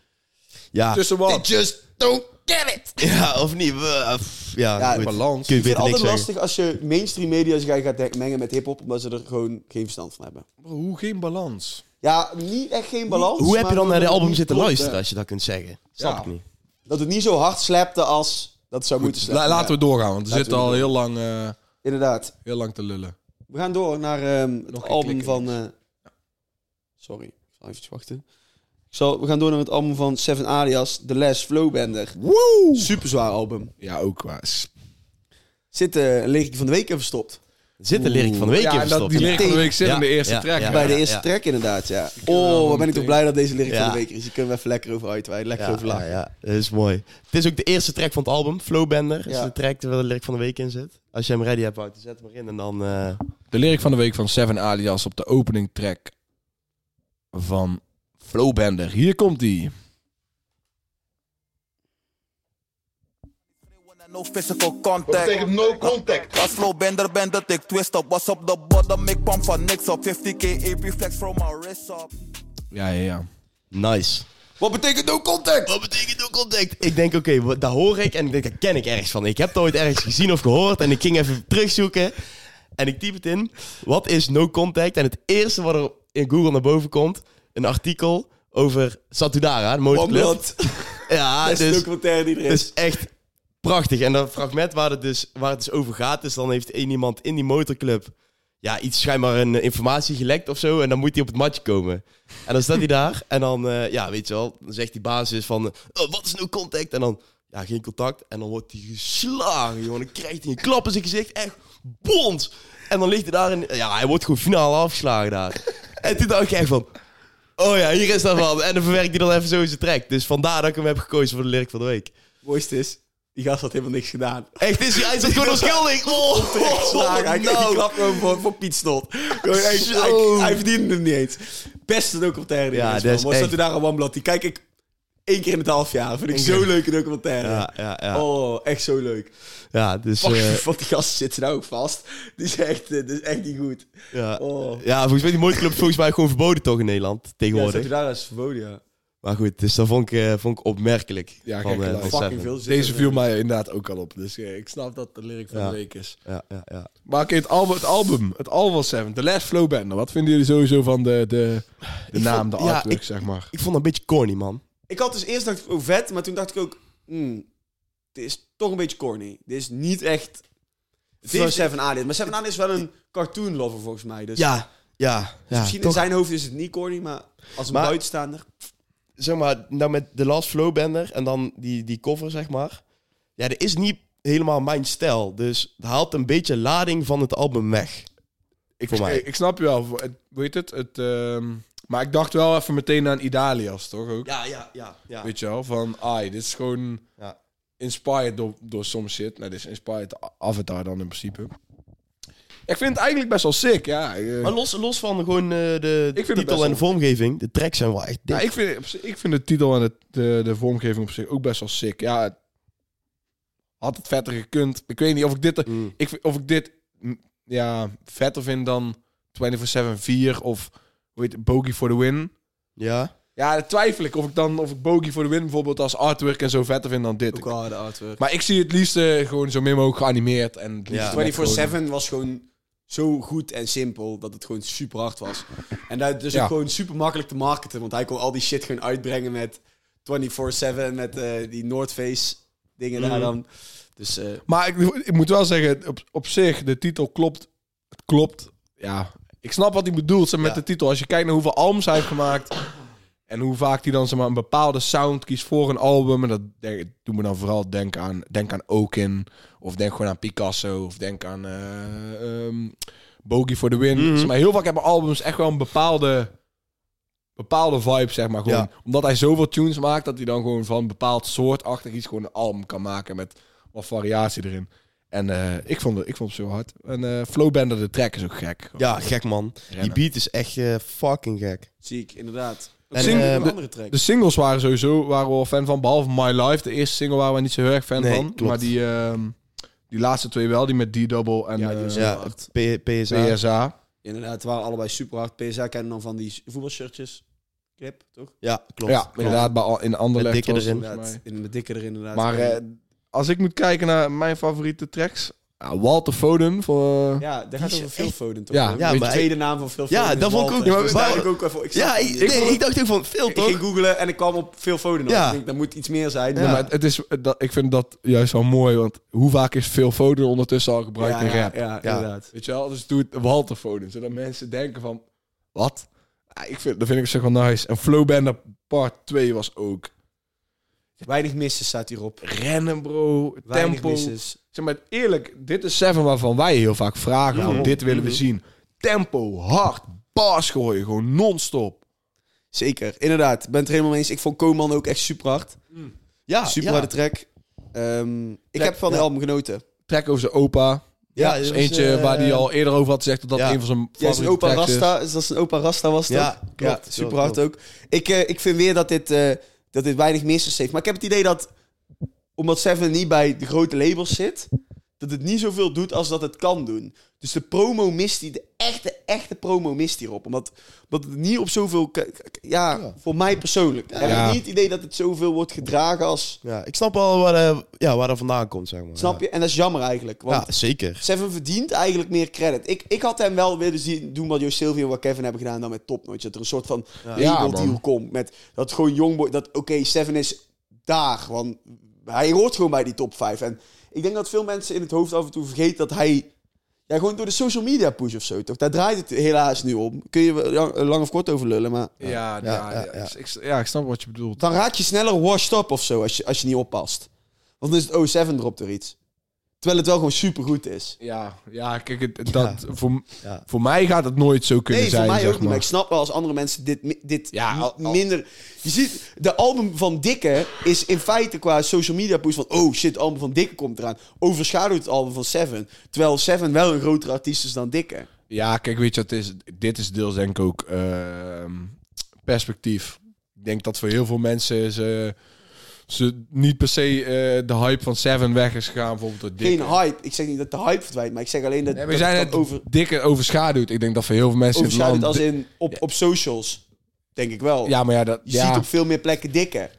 Ja. Tussen wat? just don't get it! [LAUGHS] ja, of niet? Pff, Ja, Ja, balans. Kun je Ik vind beter het niks altijd zeggen. lastig als je mainstream media zich gaat mengen met hiphop, omdat ze er gewoon geen verstand van hebben. Bro, Hoe geen balans? Ja, niet echt geen balans. Hoe heb maar je dan naar de album zitten klopt, luisteren, als je dat kunt zeggen? Snap Ja. ik niet. Dat het niet zo hard slapte als dat zou moeten La- slappen. laten we doorgaan, want we Laten zitten we al heel lang, eh, Inderdaad. heel lang te lullen. We gaan door naar ehm, het Nog album van... eh, Sorry, ik zal even wachten. Ik zal, we gaan door naar het album van Seven Alias, The Last Flowbender. Woe! Super zwaar album. Ja, ook waar. Zit eh, een lyric van de week even verstopt. Zit de lyric van de week ja, in en dat, die lyric van de week zit Ja, in de eerste ja, track. ja. Bij de eerste ja. track inderdaad, ja. Oh, wat ben ik toch blij dat deze lyric van Ja. de week is. Die kunnen we even lekker over uitweiden. Lekker Ja, over ja, lachen. ja, dat is mooi. Het is ook de eerste track van het album, Flowbender. is Ja. de track waar de lyric van de week in zit. Als je hem ready hebt, Wouter, zet hem erin en dan... eh, De lyric van de week van Seven Alias op de opening track van Flowbender. Hier komt die. No physical contact. betekent no contact? Als flow bender ben dat ik twist op. Was op de bottom, ik kwam van niks op. 50k AP flex from my wrist up. Ja, ja, ja. nice. Wat betekent no contact? Wat betekent no contact? Ik denk, oké, wat- daar hoor ik en ik denk, daar ken ik ergens van. Ik heb het ooit ergens gezien of gehoord en ik ging even terugzoeken. En ik typ het in. Wat is no contact? En het eerste wat er in Google naar boven komt, een artikel over Satudara, de motorclub. Ja, Beste dus documentaire die er Het is. is echt prachtig. En dat fragment waar het, dus, waar het dus over gaat, is dan heeft één iemand in die motorclub ja, iets schijnbaar een eh, informatie gelekt of zo. En dan moet hij op het matje komen. En dan staat hij daar. En dan, eh, ja, weet je wel, dan zegt die basis van, eh, wat is nou contact? En dan, ja, geen contact. En dan wordt hij geslagen, jongen. Dan krijgt hij een klap in zijn gezicht. Echt bons. En dan ligt hij daar en, ja, hij wordt gewoon finaal afgeslagen daar. en toen dacht ik echt van, oh ja, hier is dat van. En dan verwerkt hij dan even zo in zijn track. Dus vandaar dat ik hem heb gekozen voor de lyric van de week. mooiste is, die gast had helemaal niks gedaan. Echt, is hij, hij zat gewoon onschuldig. Oh, Slagen. Hij kreeg die nou. klap gewoon voor, voor Piet Stot. Gewoon echt, Zo. hij, hij verdiende hem niet eens. Beste documentaire die Ja, er is, dat Was dat u daar een Wamblad? Die kijk ik één keer in het half jaar. Vind ik zo'n leuke documentaire. Ja, ja, ja. Oh, echt zo leuk. Ja, dus... Fuck, eh, wat die gasten zitten nou ook vast. Die is echt, dit is echt niet goed. ja. Oh. ja, volgens mij die motorclub volgens mij gewoon verboden toch in Nederland, Ja, tegenwoordig. daar is verboden, ja. Maar goed, dus dat vond ik, eh, vond ik opmerkelijk. Ja, van, kijk, eh, van Fucking veel Deze viel mij inderdaad ook al op. Dus eh, ik snap dat de lyric van Ja. de week is. Ja, ja, ja. Maar oké, het, album, het album. Het album van Seven. The Last Flowbender. Wat vinden jullie sowieso van de, de, naam, vond- de ja, artwork, ik- zeg maar? Ik vond dat een beetje corny, man. Ik had dus eerst dacht ik, oh vet, maar toen dacht ik ook, hmm, dit is toch een beetje corny. Dit is niet echt Seven Alias. Maar Seven Alias is wel een cartoon lover volgens mij. Dus, Ja, ja. dus ja misschien in zijn hoofd is het niet corny, maar als een Maar- buitenstaander. Zeg maar, nou met The Last Flowbender en dan die, die cover, zeg maar. Ja, dat is niet helemaal mijn stijl. Dus het haalt een beetje lading van het album weg. Ik, Voor mij. ik, ik snap je wel. Heet het? het ehm, maar ik dacht wel even meteen aan Idalias, toch ook? Ja, ja, ja. ja. Weet je wel? Van, ai, dit is gewoon Ja. inspired door, door some shit. Nou, dit is inspired Avatar dan in principe. Ik vind het eigenlijk best wel sick, ja. Eh, Maar los, los van gewoon eh, de vind het titel en de wel- vormgeving, de tracks zijn wel echt dik. ja, ik, vind, op zich- ik vind de titel en het, de, de vormgeving op zich ook best wel sick. Ja, het- had het vetter gekund. Ik weet niet of ik dit, Mm. ik, vind- of ik dit mm, ja, vetter vind dan 24-7 4 of hoe heet het, Bogey for the Win. Ja. Ja, dan twijfel ik of ik dan of ik Bogey for the Win bijvoorbeeld als artwork en zo vetter vind dan dit. Ook wel de artwork. Maar ik zie het liefst eh, gewoon zo min mogelijk geanimeerd en het liefst Ja. net gewoon- 24-7 was gewoon zo goed en simpel dat het gewoon super hard was. [LAUGHS] En dat Ja. ook gewoon super makkelijk te marketen, want hij kon al die shit gewoon uitbrengen met 24-7 met eh, die North Face dingen daar Mhm. dan. Dus eh, Maar ik, ik moet wel zeggen, op, op zich, de titel klopt. Het klopt. Ja, ik snap wat hij bedoelt met Ja. de titel. Als je kijkt naar hoeveel albums hij heeft gemaakt... en hoe vaak hij dan zeg maar, een bepaalde sound kiest voor een album... en dat denk, doet me dan vooral denken aan, denk aan Oaken... of denk gewoon aan Picasso... of denk aan eh ehm, Bogey for the Win. Mhm. Zeg maar heel vaak hebben albums echt wel een bepaalde... bepaalde vibe, zeg maar. Gewoon, Ja. Omdat hij zoveel tunes maakt... dat hij dan gewoon van een bepaald soort achtig iets... gewoon een album kan maken met wat variatie erin. En eh, ik, vond het, ik vond het zo hard. En eh Flowbender, de track is ook gek. Ja, gek man. Die beat is echt fucking gek. ziek, inderdaad. En, eh, de- andere track. De singles waren sowieso waren we wel fan van. Behalve My Life. De eerste single waren we niet zo heel erg fan Nee, van. klopt. Maar die, ehm, die laatste twee wel. Die met D-Double en Ja, die eh, Ja, PSA. PSA. Inderdaad, het waren allebei super hard. PSA kennen dan van die voetbalshirtjes. Clip, toch? Ja, klopt. Ja, klopt. inderdaad. Bij, al- in Anderlecht dikke was het erin. mij. In, met dikke erin inderdaad. Maar eh, als ik moet kijken naar mijn favoriete tracks. Ja, Walter Foden. Voor, eh, ja, daar gaat over Phil Foden toch? Ja, Ja, ja, maar de maar tweede naam van Phil Ja, Foden is dat vond ik ook- ja, Dus maar- ik ook even... Ik, Ja, ik, nee, ik dacht ook van, veel ik toch? ging googlen en ik kwam op Phil Foden. op. Ja. Ik denk, dat moet iets meer zijn. Ja, maar- maar het is, dat, ik vind dat juist wel mooi. Want hoe vaak is Phil Foden ondertussen al gebruikt ja, in ja, rap? Ja, Ja. inderdaad. Weet je wel? Dus doe het Walter Foden. Zodat mensen denken van... Wat? Ja, ik vind, dat vind ik zeg wel nice. En Flowbender part 2 was ook... Weinig missen staat hierop. Rennen, bro. Weinig tempo. misses. Zeg maar eerlijk, dit is Seven waarvan wij heel vaak vragen. van, dit willen we zien. Tempo, hard, bars gooien. Gewoon non-stop. Zeker, inderdaad. Ik ben het er helemaal mee eens. Ik vond Koman ook echt super hard. Ja, super ja. harde track. Ehm, ik Track, heb van die ja. album genoten. Track over zijn opa. Ja, was, eentje eh, waar hij al eerder over had gezegd... dat dat ja. een van zijn Ja, zijn favoriete opa tracks is. Rasta, is dat zijn opa Rasta was dat? Ja, klopt. ja super hard ook. Ik, eh, ik vind weer dat dit, eh, dat dit weinig misses heeft. Maar ik heb het idee dat, omdat Seven niet bij de grote labels zit, dat het niet zoveel doet als dat het kan doen. Dus de promo mist hij, de echte, echte promo mist hierop. Omdat, omdat het niet op zoveel, ja, Ja. voor mij persoonlijk. Ik heb Ja. niet het idee dat het zoveel wordt gedragen als, Ja, ik snap wel waar, eh, ja, waar dat vandaan komt, zeg maar. snap je? En dat is jammer eigenlijk. Want Ja, zeker. Seven verdient eigenlijk meer credit. Ik, ik had hem wel willen zien doen wat Jo Sylvie en wat Kevin hebben gedaan dan met Top Notch. Dat er een soort van Ja, deal komt. Met dat gewoon Youngboy... Dat oké, Seven is daar. Want hij hoort gewoon bij die top 5. En ik denk dat veel mensen in het hoofd af en toe vergeten dat hij... Ja, gewoon door de social media push of zo, toch? Daar draait het helaas nu om. Kun je wel lang, of kort over lullen, maar... Ja, ja, Ja, ja, ja, ja. Ik, ja, ik snap wat je bedoelt. Dan raak je sneller washed up of zo, als je, als je niet oppast. Want dan is het, oh, Seven dropt er iets. Terwijl het wel gewoon supergoed is. Ja, ja kijk, het, dat, Voor, Ja. voor mij gaat het nooit zo kunnen Nee, zijn, voor mij zeg ook niet. Maar ik snap wel als andere mensen dit, dit Ja, al- al- minder... Je ziet, de album van Dikke is in feite qua social media push van... Oh shit, het album van Dikke komt eraan. Overschaduwt het album van Seven. Terwijl Seven wel een grotere artiest is dan Dikke. Ja, kijk, weet je, het is, dit is deels denk ik ook ehm, perspectief. Ik denk dat voor heel veel mensen ze, ze niet per se eh, de hype van Seven weg is gegaan, bijvoorbeeld door Dikke. Geen hype. Ik zeg niet dat de hype verdwijnt, maar ik zeg alleen dat, Nee, we dat zijn het over, Dikke overschaduwd. Ik denk dat voor heel veel mensen in het overschaduwt land... als in op, op socials. Denk ik wel. Ja, maar ja, dat, je ja. ziet op veel meer plekken Dikke.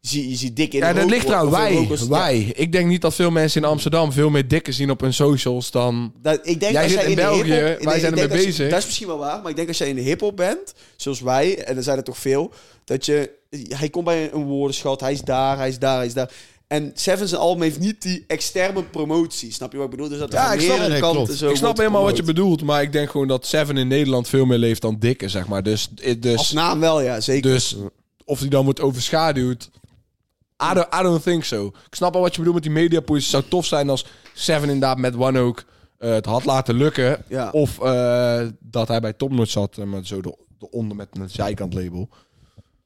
Je, ziet- je ziet Dikke in ja, de dat rook- ligt eraan. of in Wij, rokers- ja. wij. Ik denk niet dat veel mensen in Amsterdam veel meer Dikke zien op hun socials dan... Dat, ik denk Jij als zit jij in de België, hiphop- wij zijn ik ermee denk als je- bezig. Dat is misschien wel waar, maar ik denk als jij in de hip-hop bent, zoals wij, en er zijn er toch veel, dat je. Hij komt bij een woordenschat, hij is daar, hij is daar, hij is daar. En Seven zijn album heeft niet die externe promotie, snap je wat ik bedoel? Dus dat er Ja, van ik snap meerdere kanten zo ik snap wordt helemaal wat je gepromoot. bedoelt, maar ik denk gewoon dat Seven in Nederland veel meer leeft dan Dikke, zeg maar. Dus, Als dus, naam wel, ja, zeker. dus of die dan wordt overschaduwd, I don't, I don't think so. Ik snap al wat je bedoelt met die media. Het zou tof zijn als Seven inderdaad met One ook eh, het had laten lukken. Ja. Of eh, dat hij bij Topnotch zat, eh, maar zo de, de onder met een zijkant label.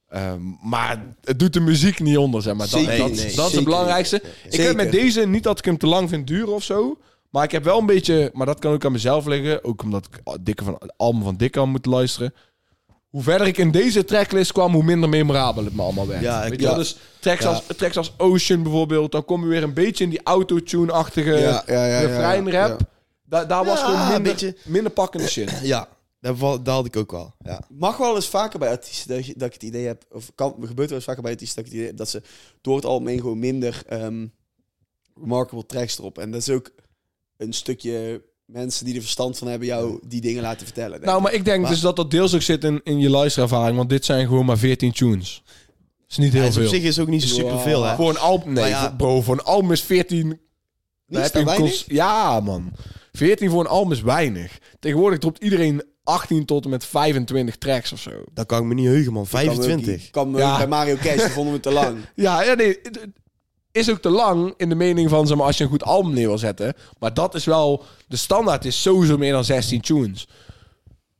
Ehm, maar het doet de muziek niet onder, zeg maar. Dat, dat, niet, nee. dat is het belangrijkste. Ik Zeker. heb met deze niet dat ik hem te lang vind duren of zo. Maar ik heb wel een beetje, maar dat kan ook aan mezelf liggen. Ook omdat ik Dikke van, het album van Dikke aan moet luisteren. Hoe verder ik in deze tracklist kwam, hoe minder memorabel het me allemaal werd. Ja, ik- Weet je ja. Dus tracks, Ja. als, tracks als Ocean bijvoorbeeld, dan kom je weer een beetje in die autotune-achtige Ja, ja, ja, ja, refreinrap. ja. Da- daar was gewoon een minder, beetje. minder pakkende shit. [CLEARS THROAT] Ja, daar had ik ook wel. Ja. mag wel eens vaker bij artiesten dat, je- dat ik het idee heb, of kan, gebeurt wel eens vaker bij artiesten dat ik het idee heb dat ze door het algemeen gewoon minder ehm, remarkable tracks erop. En dat is ook een stukje mensen die er verstand van hebben jou die dingen laten vertellen. Nou, maar ik denk Maar- dus dat dat deels ook zit in, in je luisterervaring. Want dit zijn gewoon maar 14 tunes. is niet heel Ja, dus veel. op zich is ook niet zo superveel, hè? Voor een album, nee, ja. voor- bro, voor een album is 14 Niet heb je weinig? Ja, man. 14 voor een album is weinig. Tegenwoordig dropt iedereen 18 tot en met 25 tracks of zo. Dat kan ik me niet heugen, man. Kan me ook 25. niet. Kan me Ja. bij Mario Cash, vonden we te lang. [LAUGHS] Ja, ja nee. Is ook te lang in de mening van, zeg maar, als je een goed album neer wil zetten. Maar dat is wel... De standaard is sowieso meer dan 16 tunes.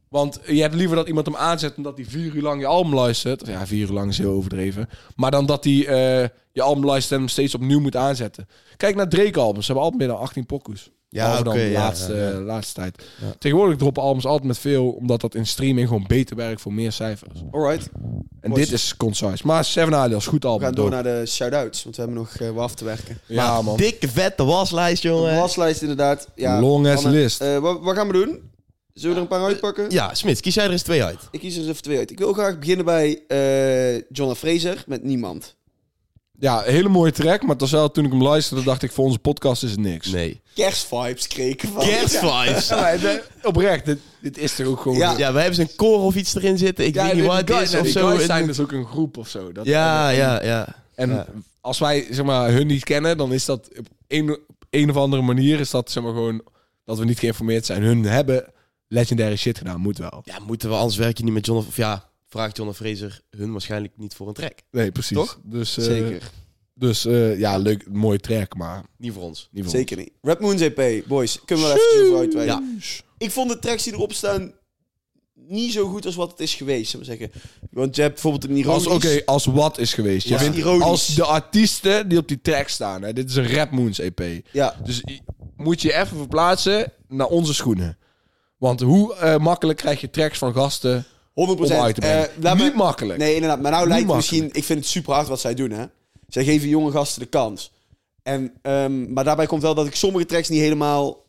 Want je hebt liever dat iemand hem aanzet omdat hij vier uur lang je album luistert. Ja, vier uur lang is heel overdreven. Maar dan dat hij eh, je album luistert en hem steeds opnieuw moet aanzetten. Kijk naar Drake-albums. Ze hebben altijd meer dan 18 pokoes. Ja, oké, dan de ja, laatste, ja, ja. laatste tijd. Ja. Tegenwoordig droppen albums altijd met veel, omdat dat in streaming gewoon beter werkt voor meer cijfers. Alright. En Boys. dit is concise. Maar Seven Alias, goed We album. gaan door naar de shout-outs, want we hebben nog eh, wat af te werken. Ja, Maar man. Dikke vette waslijst, De jongen. waslijst inderdaad. Ja, Long ass list. eh, wat, wat gaan we doen? Zullen we er een paar uitpakken? Ja, Smits, kies jij er eens twee uit. Ik kies er eens even twee uit. Ik wil graag beginnen bij eh John Fraser met Niemand. Ja, een hele mooie track. Maar was wel, toen ik hem luisterde, dacht ik, voor onze podcast is het niks. Nee. Kerstvibes kreeg ik van. Kerstvibes. Ja, maar de- oprecht, dit, dit is toch ook gewoon... Ja. Ja, wij hebben zo'n koor of iets erin zitten. Ik Ja, weet niet wat het is of die zo. zijn dus ook een groep of zo. Dat, Ja, en, ja, ja. En Ja. als wij zeg maar, hun niet kennen, dan is dat op een, op een of andere manier is dat zeg maar, gewoon dat we niet geïnformeerd zijn. Hun hebben legendary shit gedaan, moet wel. Ja, moeten we anders werk je niet met John of... Of ja, vraagt John en Fraser hun waarschijnlijk niet voor een track. Nee, precies. Toch? Dus, eh, Zeker. Dus eh, ja, leuk, mooie track, maar Niet voor ons. niet voor Zeker niet. Red Moon's EP, boys. Kunnen we wel even over uitweiden. Ja. Ik vond de tracks die erop staan niet zo goed als wat het is geweest, zullen we zeggen. Want je hebt bijvoorbeeld een Als, ironisch... Oké, als wat is geweest. Je Ja. vindt Ironisch. als de artiesten die op die track staan. Hè, dit is een Rap Moons EP. Ja, Dus moet je even verplaatsen naar onze schoenen. Want hoe eh, makkelijk krijg je tracks van gasten 100 om uit te brengen? Eh, laat me- Niet makkelijk. Nee, inderdaad. Maar nou Niet lijkt het misschien... Ik vind het super hard wat zij doen, hè. Zij geven jonge gasten de kans. En, ehm, maar daarbij komt wel dat ik sommige tracks niet helemaal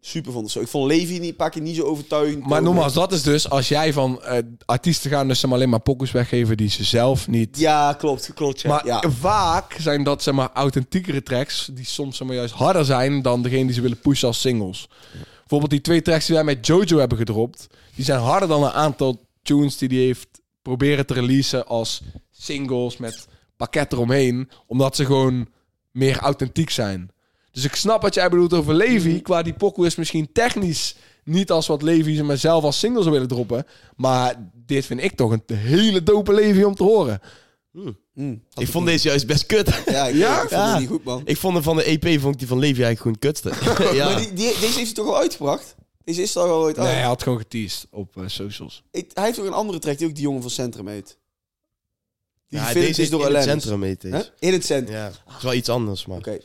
super vond. zo. Ik vond Levi niet, pak je niet zo overtuigend. Maar nogmaals, dat is dus als jij van eh, artiesten gaan dus zeg maar, alleen maar pokus weggeven die ze zelf niet... Ja, klopt. klopt ja. Maar ja. vaak zijn dat zeg maar authentiekere tracks die soms zeg maar, juist harder zijn dan degene die ze willen pushen als singles. Bijvoorbeeld die twee tracks die wij met Jojo hebben gedropt, die zijn harder dan een aantal tunes die hij heeft proberen te releasen als singles met pakket eromheen, omdat ze gewoon meer authentiek zijn. Dus ik snap wat jij bedoelt over Levi. Qua die pokoe is misschien technisch niet als wat Levi ze maar zelf als single zou willen droppen. Maar dit vind ik toch een hele dope Levi om te horen. Mm. Ik vond deze juist best kut. Ja, ik, Ja? ik vond Ja. het niet goed, man. ik vond hem van de EP, vond ik die van Levi eigenlijk gewoon het kutste. [LAUGHS] ja. Maar die, die- deze heeft hij toch al uitgebracht? Is toch al ooit Nee, uit? hij had gewoon geteased op eh, socials. Ik- hij heeft toch een andere track die ook die jongen van Centrum heet? Die ja, deze is door in het centrum heet deze. In het centrum. Ja, het is wel iets anders, maar... Oké,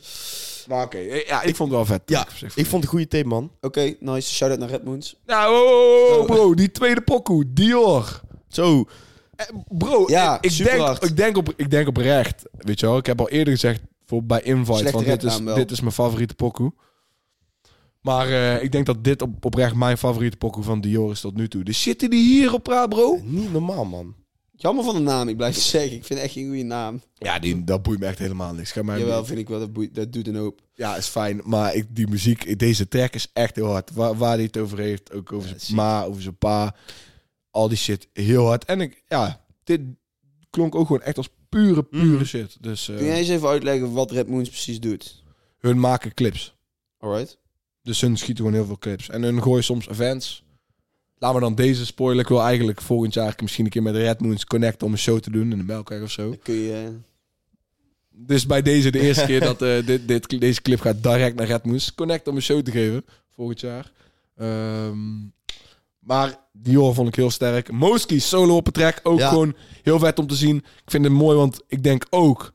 Maar oké, eh, ja, ik vond het wel vet. Ja, ik vond het een goede tape, man. oké, nice. Shout-out naar Red Moons. Nou, oh, oh, bro, die tweede pokoe, Dior. Zo, Eh, Bro, Ja, ik, denk, hard. ik, denk op, ik denk oprecht, weet je wel, ik heb al eerder gezegd voor, bij Invite, Slechte van dit is, dit is mijn favoriete pokoe. Maar eh, ik denk dat dit op, oprecht mijn favoriete pokoe van Dior is tot nu toe. De shit die hier op praat, bro. niet normaal, man. Jammer van de naam, ik blijf zeggen. Ik vind het echt geen goede naam. Ja, die, dat boeit me echt helemaal niks. Ga mij Jawel, vind ik wel. Dat, boeit- dat doet een hoop. Ja, is fijn. Maar ik, die muziek, deze track is echt heel hard. Waar, waar hij het over heeft. Ook over Ja, zijn ma, over zijn pa. Al die shit. Heel hard. En ik, ja, dit klonk ook gewoon echt als pure, pure Mhm. shit. Dus eh, Kun jij eens even uitleggen wat Red Moons precies doet? hun maken clips. Alright. Dus hun schieten gewoon heel veel clips. En hun gooien soms events. Laat me dan deze spoilen. Ik wil eigenlijk volgend jaar misschien een keer met Red Moons connecten om een show te doen in de Melkweg of zo. Dan kun je... eh, Dus bij deze de eerste keer [LAUGHS] dat eh, dit, dit, deze clip gaat direct naar Red Moons. Connect om een show te geven volgend jaar. Ehm, maar Dior vond ik heel sterk. Moski solo op het track ook Ja. gewoon heel vet om te zien. Ik vind het mooi, want ik denk ook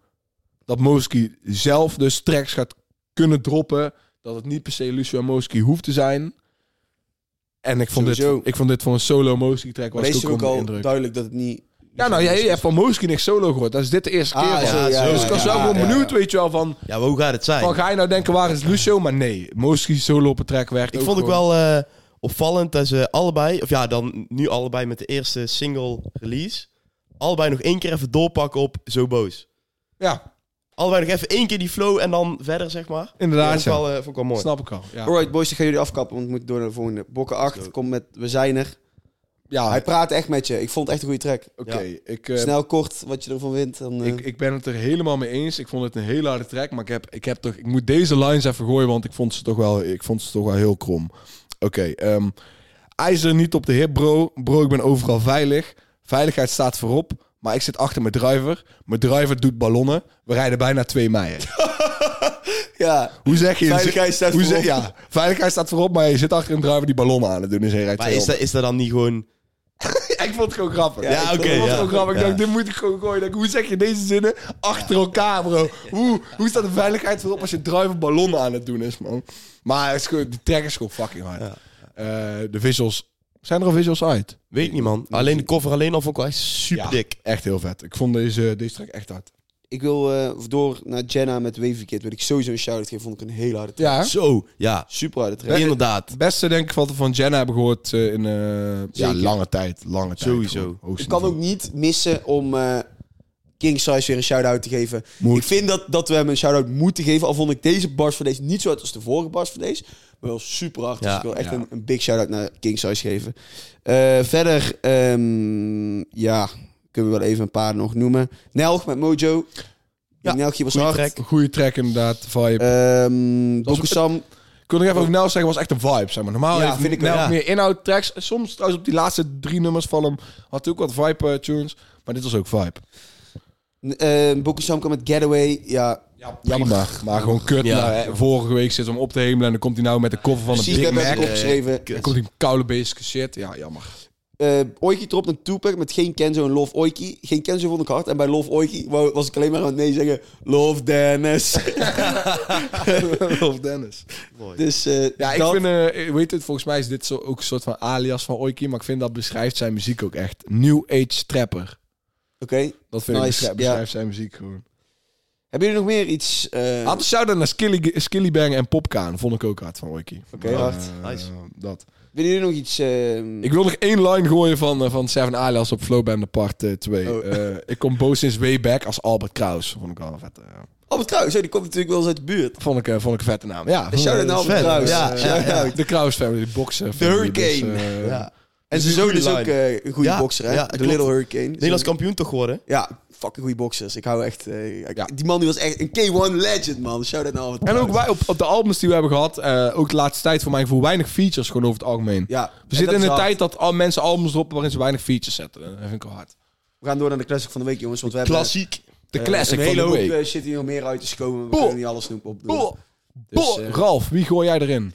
dat Moski zelf dus tracks gaat kunnen droppen. Dat het niet per se Lucio Moski hoeft te zijn. En ik vond, dit, ik vond dit voor een solo Moski track was is ook al indruk. duidelijk dat het niet... Ja, nou, jij hebt van Moski niks solo gehoord. Dat is dit de eerste Ah, keer. zo, van. ja, dus ja, ik was ja, wel gewoon ja, benieuwd, ja. weet je wel, van... Ja, maar hoe gaat het zijn? Van, ga je nou denken, waar is Lucio? Maar nee, Moski solo op het track werkt Ik ook vond ook wel eh, opvallend dat ze allebei, of ja, dan nu allebei met de eerste single release, allebei nog één keer even doorpakken op Zo Boos. Ja, Allebei nog even één keer die flow en dan verder, zeg maar. inderdaad. dat ik ja. wel, eh, vond ik wel mooi. Snap ik al. Ja. Alright, boys, dan gaan jullie afkappen, want we moeten door naar de volgende. Bokken 8 komt met We zijn er. ja, Hij praat echt met je. Ik vond het echt een goede track. oké. Ik, eh, Snel, kort, wat je ervan vindt. Dan, eh, ik, ik ben het er helemaal mee eens. Ik vond het een hele harde track. Maar ik, heb, ik, heb toch, ik moet deze lines even gooien, want ik vond ze toch wel, ik vond ze toch wel heel krom. Oké, ehm ijzer niet op de hip, bro. Bro, ik ben overal veilig. Veiligheid staat voorop. Maar ik zit achter mijn driver. Mijn driver doet ballonnen. We rijden bijna twee mijlen. [LAUGHS] ja, Hoe zeg je? Veiligheid staat hoe zeg- voorop. Ja, veiligheid staat voorop, maar je zit achter een driver die ballonnen aan het doen is. Maar is 200. dat, is dat dan niet gewoon... [LAUGHS] Ik vond het gewoon grappig. Ja, ik vond oké, het ja. gewoon grappig. Ik Ja. dacht, dit moet ik gewoon gooien. Ik dacht, hoe zeg je deze zinnen achter elkaar, bro? Hoe, hoe staat de veiligheid voorop als je driver ballonnen aan het doen is, man? Maar het is gewoon, die track is gewoon fucking hard. Ja. Eh, de visuals. Zijn er al visuals uit? Weet ik niet, man. Alleen de cover alleen al vond ik wel echt super Ja. dik. Echt heel vet. Ik vond deze, deze track echt hard. ik wil eh, door naar Jenna met Wavy Kid. Wil ik sowieso een shout-out geven. Vond ik een hele harde track. Ja, Zo, ja. Super harde track. Inderdaad. het beste denk ik wat we van Jenna hebben gehoord eh, in eh, ja, Zeker. lange tijd. Lange tijd. Sowieso. gewoon. Hoogste Ik kan ook niet missen om eh King Size weer een shout-out te geven. Moet. Ik vind dat, dat we hem een shout-out moeten geven. Al vond ik deze bars voor deze niet zo hard als de vorige bars voor deze. Wel super hard. dus Ja, ik wil echt ja. een, een big shout-out naar King Size geven. Eh, verder, ehm, ja, kunnen we wel even een paar nog noemen. Nelg met Mojo. Ja, Nelgje was goeie hard. track. Een goede track inderdaad. Vibe. Ehm was- Bokusam. Ik wil nog even over Nel zeggen, was echt een vibe. Zeg maar. Normaal Ja, heeft vind ik Nel wel, ja. meer inhoud tracks. Soms trouwens op die laatste drie nummers van hem had hij ook wat vibe eh, tunes. Maar dit was ook vibe. Uh, Bokusam kwam met Getaway. Ja, Ja, prima. Maar gewoon kut. Ja. Nou, eh, vorige week zit ze hem op te hemelen en dan komt hij nou met de koffer van een precies Big Mac. opgeschreven. Dan komt hij koude basic shit. Ja, jammer. Eh Oiki dropt een Tupac met geen Kenzo en Love Oiki. Geen Kenzo vond ik hard. En bij Love Oiki was ik alleen maar aan het nee zeggen. Love Dennis. [LAUGHS] of Dennis. [LAUGHS] dus eh Ja, ik dat- vind, eh, weet het, volgens mij is dit zo, ook een soort van alias van Oiki. Maar ik vind dat beschrijft zijn muziek ook echt. New Age trapper. Oké. Dat vind Nice, ik beschrijft, ja. zijn muziek gewoon. Hebben jullie nog meer iets? eh, Had een shout-out naar Skilly, Skilly Bang en Popkaan. Vond ik ook hard van Oiki. Oké, Maar, hard. eh, Nice. Dat. willen jullie nog iets? eh, Ik wil nog één line gooien van, eh, van Seven Alias op Flowband part 2. Oh. ik kom boos sinds way back als Albert Kraus. Vond ik wel een vette. Albert Kruis, hè, die komt natuurlijk wel eens uit de buurt. Vond ik, eh, vond ik een vette naam. Ja, shout-out naar Albert vet. Kruis. Ja, ja, ja. De Kraus family. De Hurricane. Dus, eh, Ja. En zijn is een zoon is ook eh, een goede Ja, bokser, hè? ja, de klopt. Little Hurricane. Nederlands kampioen toch geworden? Ja, fucking goede boxers. Ik hou echt... eh, Ja. Die man die was echt een K1 legend, man. Shout-out naar Albert En ook wij op, op de albums die we hebben gehad, eh, ook de laatste tijd voor mijn gevoel, weinig features gewoon over het algemeen. Ja, We en zitten in is een hard. tijd dat al mensen albums droppen waarin ze weinig features zetten. Dat vind ik wel hard. We gaan door naar de classic van de week, jongens. Want we hebben Klassiek. De eh, classic een van hele de hoop week. eh, shit hier nog meer uit te komen. We Boah. kunnen niet alles snoepen op. Boah. Dus, Boah. eh, Ralf, wie gooi jij erin?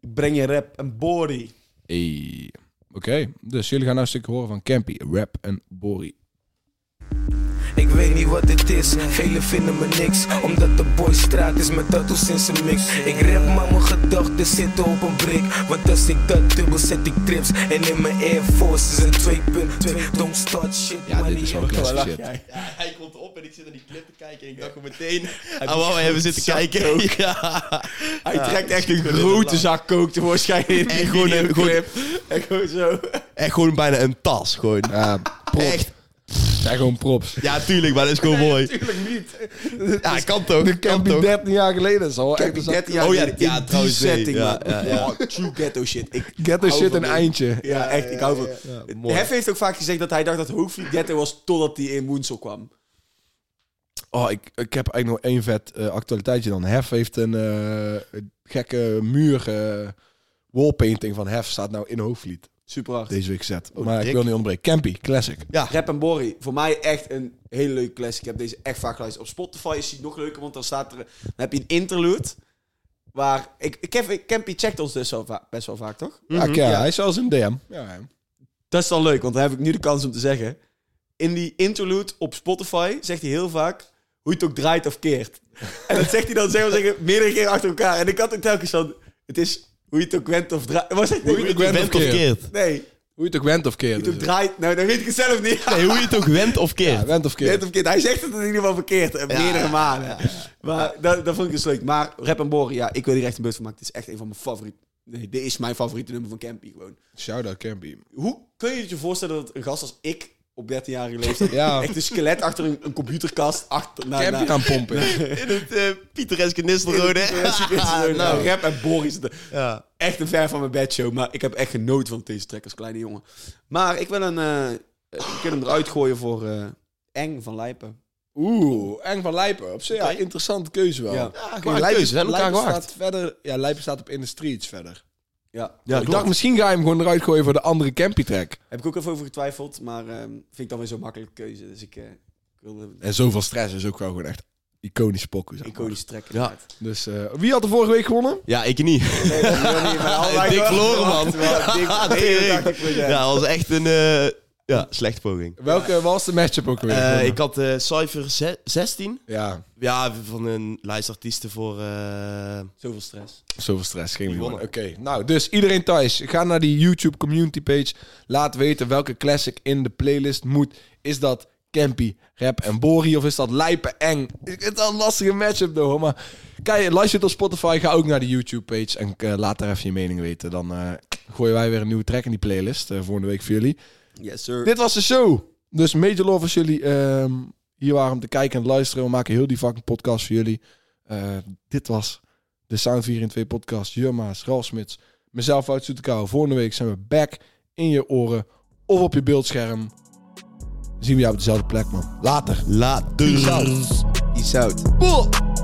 Ik breng je rap en body. Hey. Oké, dus jullie gaan nou een stukje horen van Campy, Rap en Bori. Ik weet niet wat het is, velen vinden me niks Omdat de boy straat is met tattoos in zijn mix Ik rap maar mijn gedachten zitten op een brik Want als ik dat dubbel zet ik trips En in mijn Air Force is een 2.2 Don't start shit Ja, dit is wel classic shit. Ja, hij komt op en ik zit naar die clip te kijken en ik dacht meteen aan wat we hebben zitten kijken. [LAUGHS] Ja. Hij trekt echt een grote zak kook tevoorschijn [LAUGHS] in die En gewoon een- videoclip. [LAUGHS] En gewoon zo. Echt gewoon bijna een tas, gewoon. Echt. Zijn gewoon props. Ja, tuurlijk, maar dat is gewoon mooi. Tuurlijk niet. Ja, kan toch? De kan Campy toch? 13 jaar geleden. Dat is al echt Campy een 13 jaar Oh ja, ja, in die trouwens, nee. setting, Ja, ja, ja. Oh, true ghetto shit. Ik Ghetto shit een eindje. Ja, echt. Ik hou van... Hef heeft ook vaak gezegd dat hij dacht dat Hoogvliet ghetto was totdat hij in Woensel kwam. Oh, ik, ik heb eigenlijk nog één vet eh, actualiteitje dan. Hef heeft een eh, gekke muur eh, wallpainting van Hef staat nou in Hoofdvliet. Super hard. Deze week gezet. Oh, maar ik wil niet onderbreken. Campy, classic. Ja, Rap en Borry. Voor mij echt een hele leuke classic. Ik heb deze echt vaak geluisterd. Op Spotify is hij nog leuker, want dan staat er... Dan heb je een interlude. Waar... Ik, ik heb, Campy checkt ons dus best wel vaak, toch? Ja, ja, Ja. hij is zelfs een DM. Ja, Dat is dan leuk, want dan heb ik nu de kans om te zeggen. In die interlude op Spotify zegt hij heel vaak hoe je het ook draait of keert. En dat zegt hij dan zeg maar zeggen, meerdere keren achter elkaar. En ik had ook telkens van, het is hoe je het ook went of draait. Was het Hoe je het ook went of keert. keert. Nee, Hoe je het ook went of hoe je keert. het ook is het. draait. Nou, dan weet ik het zelf niet. Nee, hoe je het ook went of keert. Ja, went of keert. Went of keert. Hij zegt het in ieder geval verkeerd. En meerdere malen. Maar dat, dat vond ik dus leuk. Maar Rap en Borry, ja, ik wil hier echt een beurt van maken. Het is echt een van mijn favoriete... Nee, dit is mijn favoriete nummer van Campy gewoon. Shout out Campy. Hoe kun je je voorstellen dat een gast als ik op 13-jarige leeftijd. Ja. Echt een skelet achter een, een computerkast. Achter, Campy nou, gaan pompen. [LAUGHS] In het uh, Pietereske Nistelrode. [LAUGHS] nou, nou, rap en Boris. de- ja. Echt een ver van mijn bedshow. Maar ik heb echt genoten van deze track als kleine jongen. Maar ik wil een... eh ik wil hem eruit gooien voor eh, Eng van Lijpen. Oeh, Eng van Lijpen. Op zich, ja, interessante keuze wel. Ja. Ja, Lijpen- keuze. Lijpen staat verder, ja, Lijpen staat op In the Streets verder. Ja, Ja, ik dacht, misschien ga je hem gewoon eruit gooien voor de andere Campy track. heb ik ook even over getwijfeld. Maar ehm, vind ik dan weer zo'n makkelijke keuze. Dus ik, eh, ik wilde En zoveel stress is ook wel gewoon echt iconische pokken. zeg maar. iconische track. Ja. inderdaad. Dus eh, wie had er vorige week gewonnen? Ja, ik niet. Nee, dat niet, maar. [LAUGHS] 89%. [LAUGHS] Ja, dat was echt een eh, ja, slechte poging. Welke was de matchup ook weer? Eh, ik had eh ze- 16. Ja, Ja, van een lijst artiesten voor... eh, Zoveel stress. zoveel stress. Geen gewonnen. Oké, nou, dus iedereen thuis. Ga naar die YouTube community page. Laat weten welke classic in de playlist moet. Is dat Campy, Rap en Bori of is dat Lijpen Eng? Het is wel een lastige matchup, hoor. Maar kijk, luister het op Spotify. Ga ook naar de YouTube page en eh, laat daar even je mening weten. Dan eh, gooien wij weer een nieuwe track in die playlist. eh, volgende week voor jullie. Yes, sir. Dit was de show. Dus major love als jullie ehm, hier waren om te kijken en luisteren. We maken heel die fucking podcast voor jullie. Eh, dit was de Sound 4 in 2 podcast. Jurma's, Ralf Smits, mezelf uit Zoetekouw. Volgende week zijn we back in je oren of op je beeldscherm. Zien we jou op dezelfde plek, man. Later. Later. Peace out. Peace out. Boah.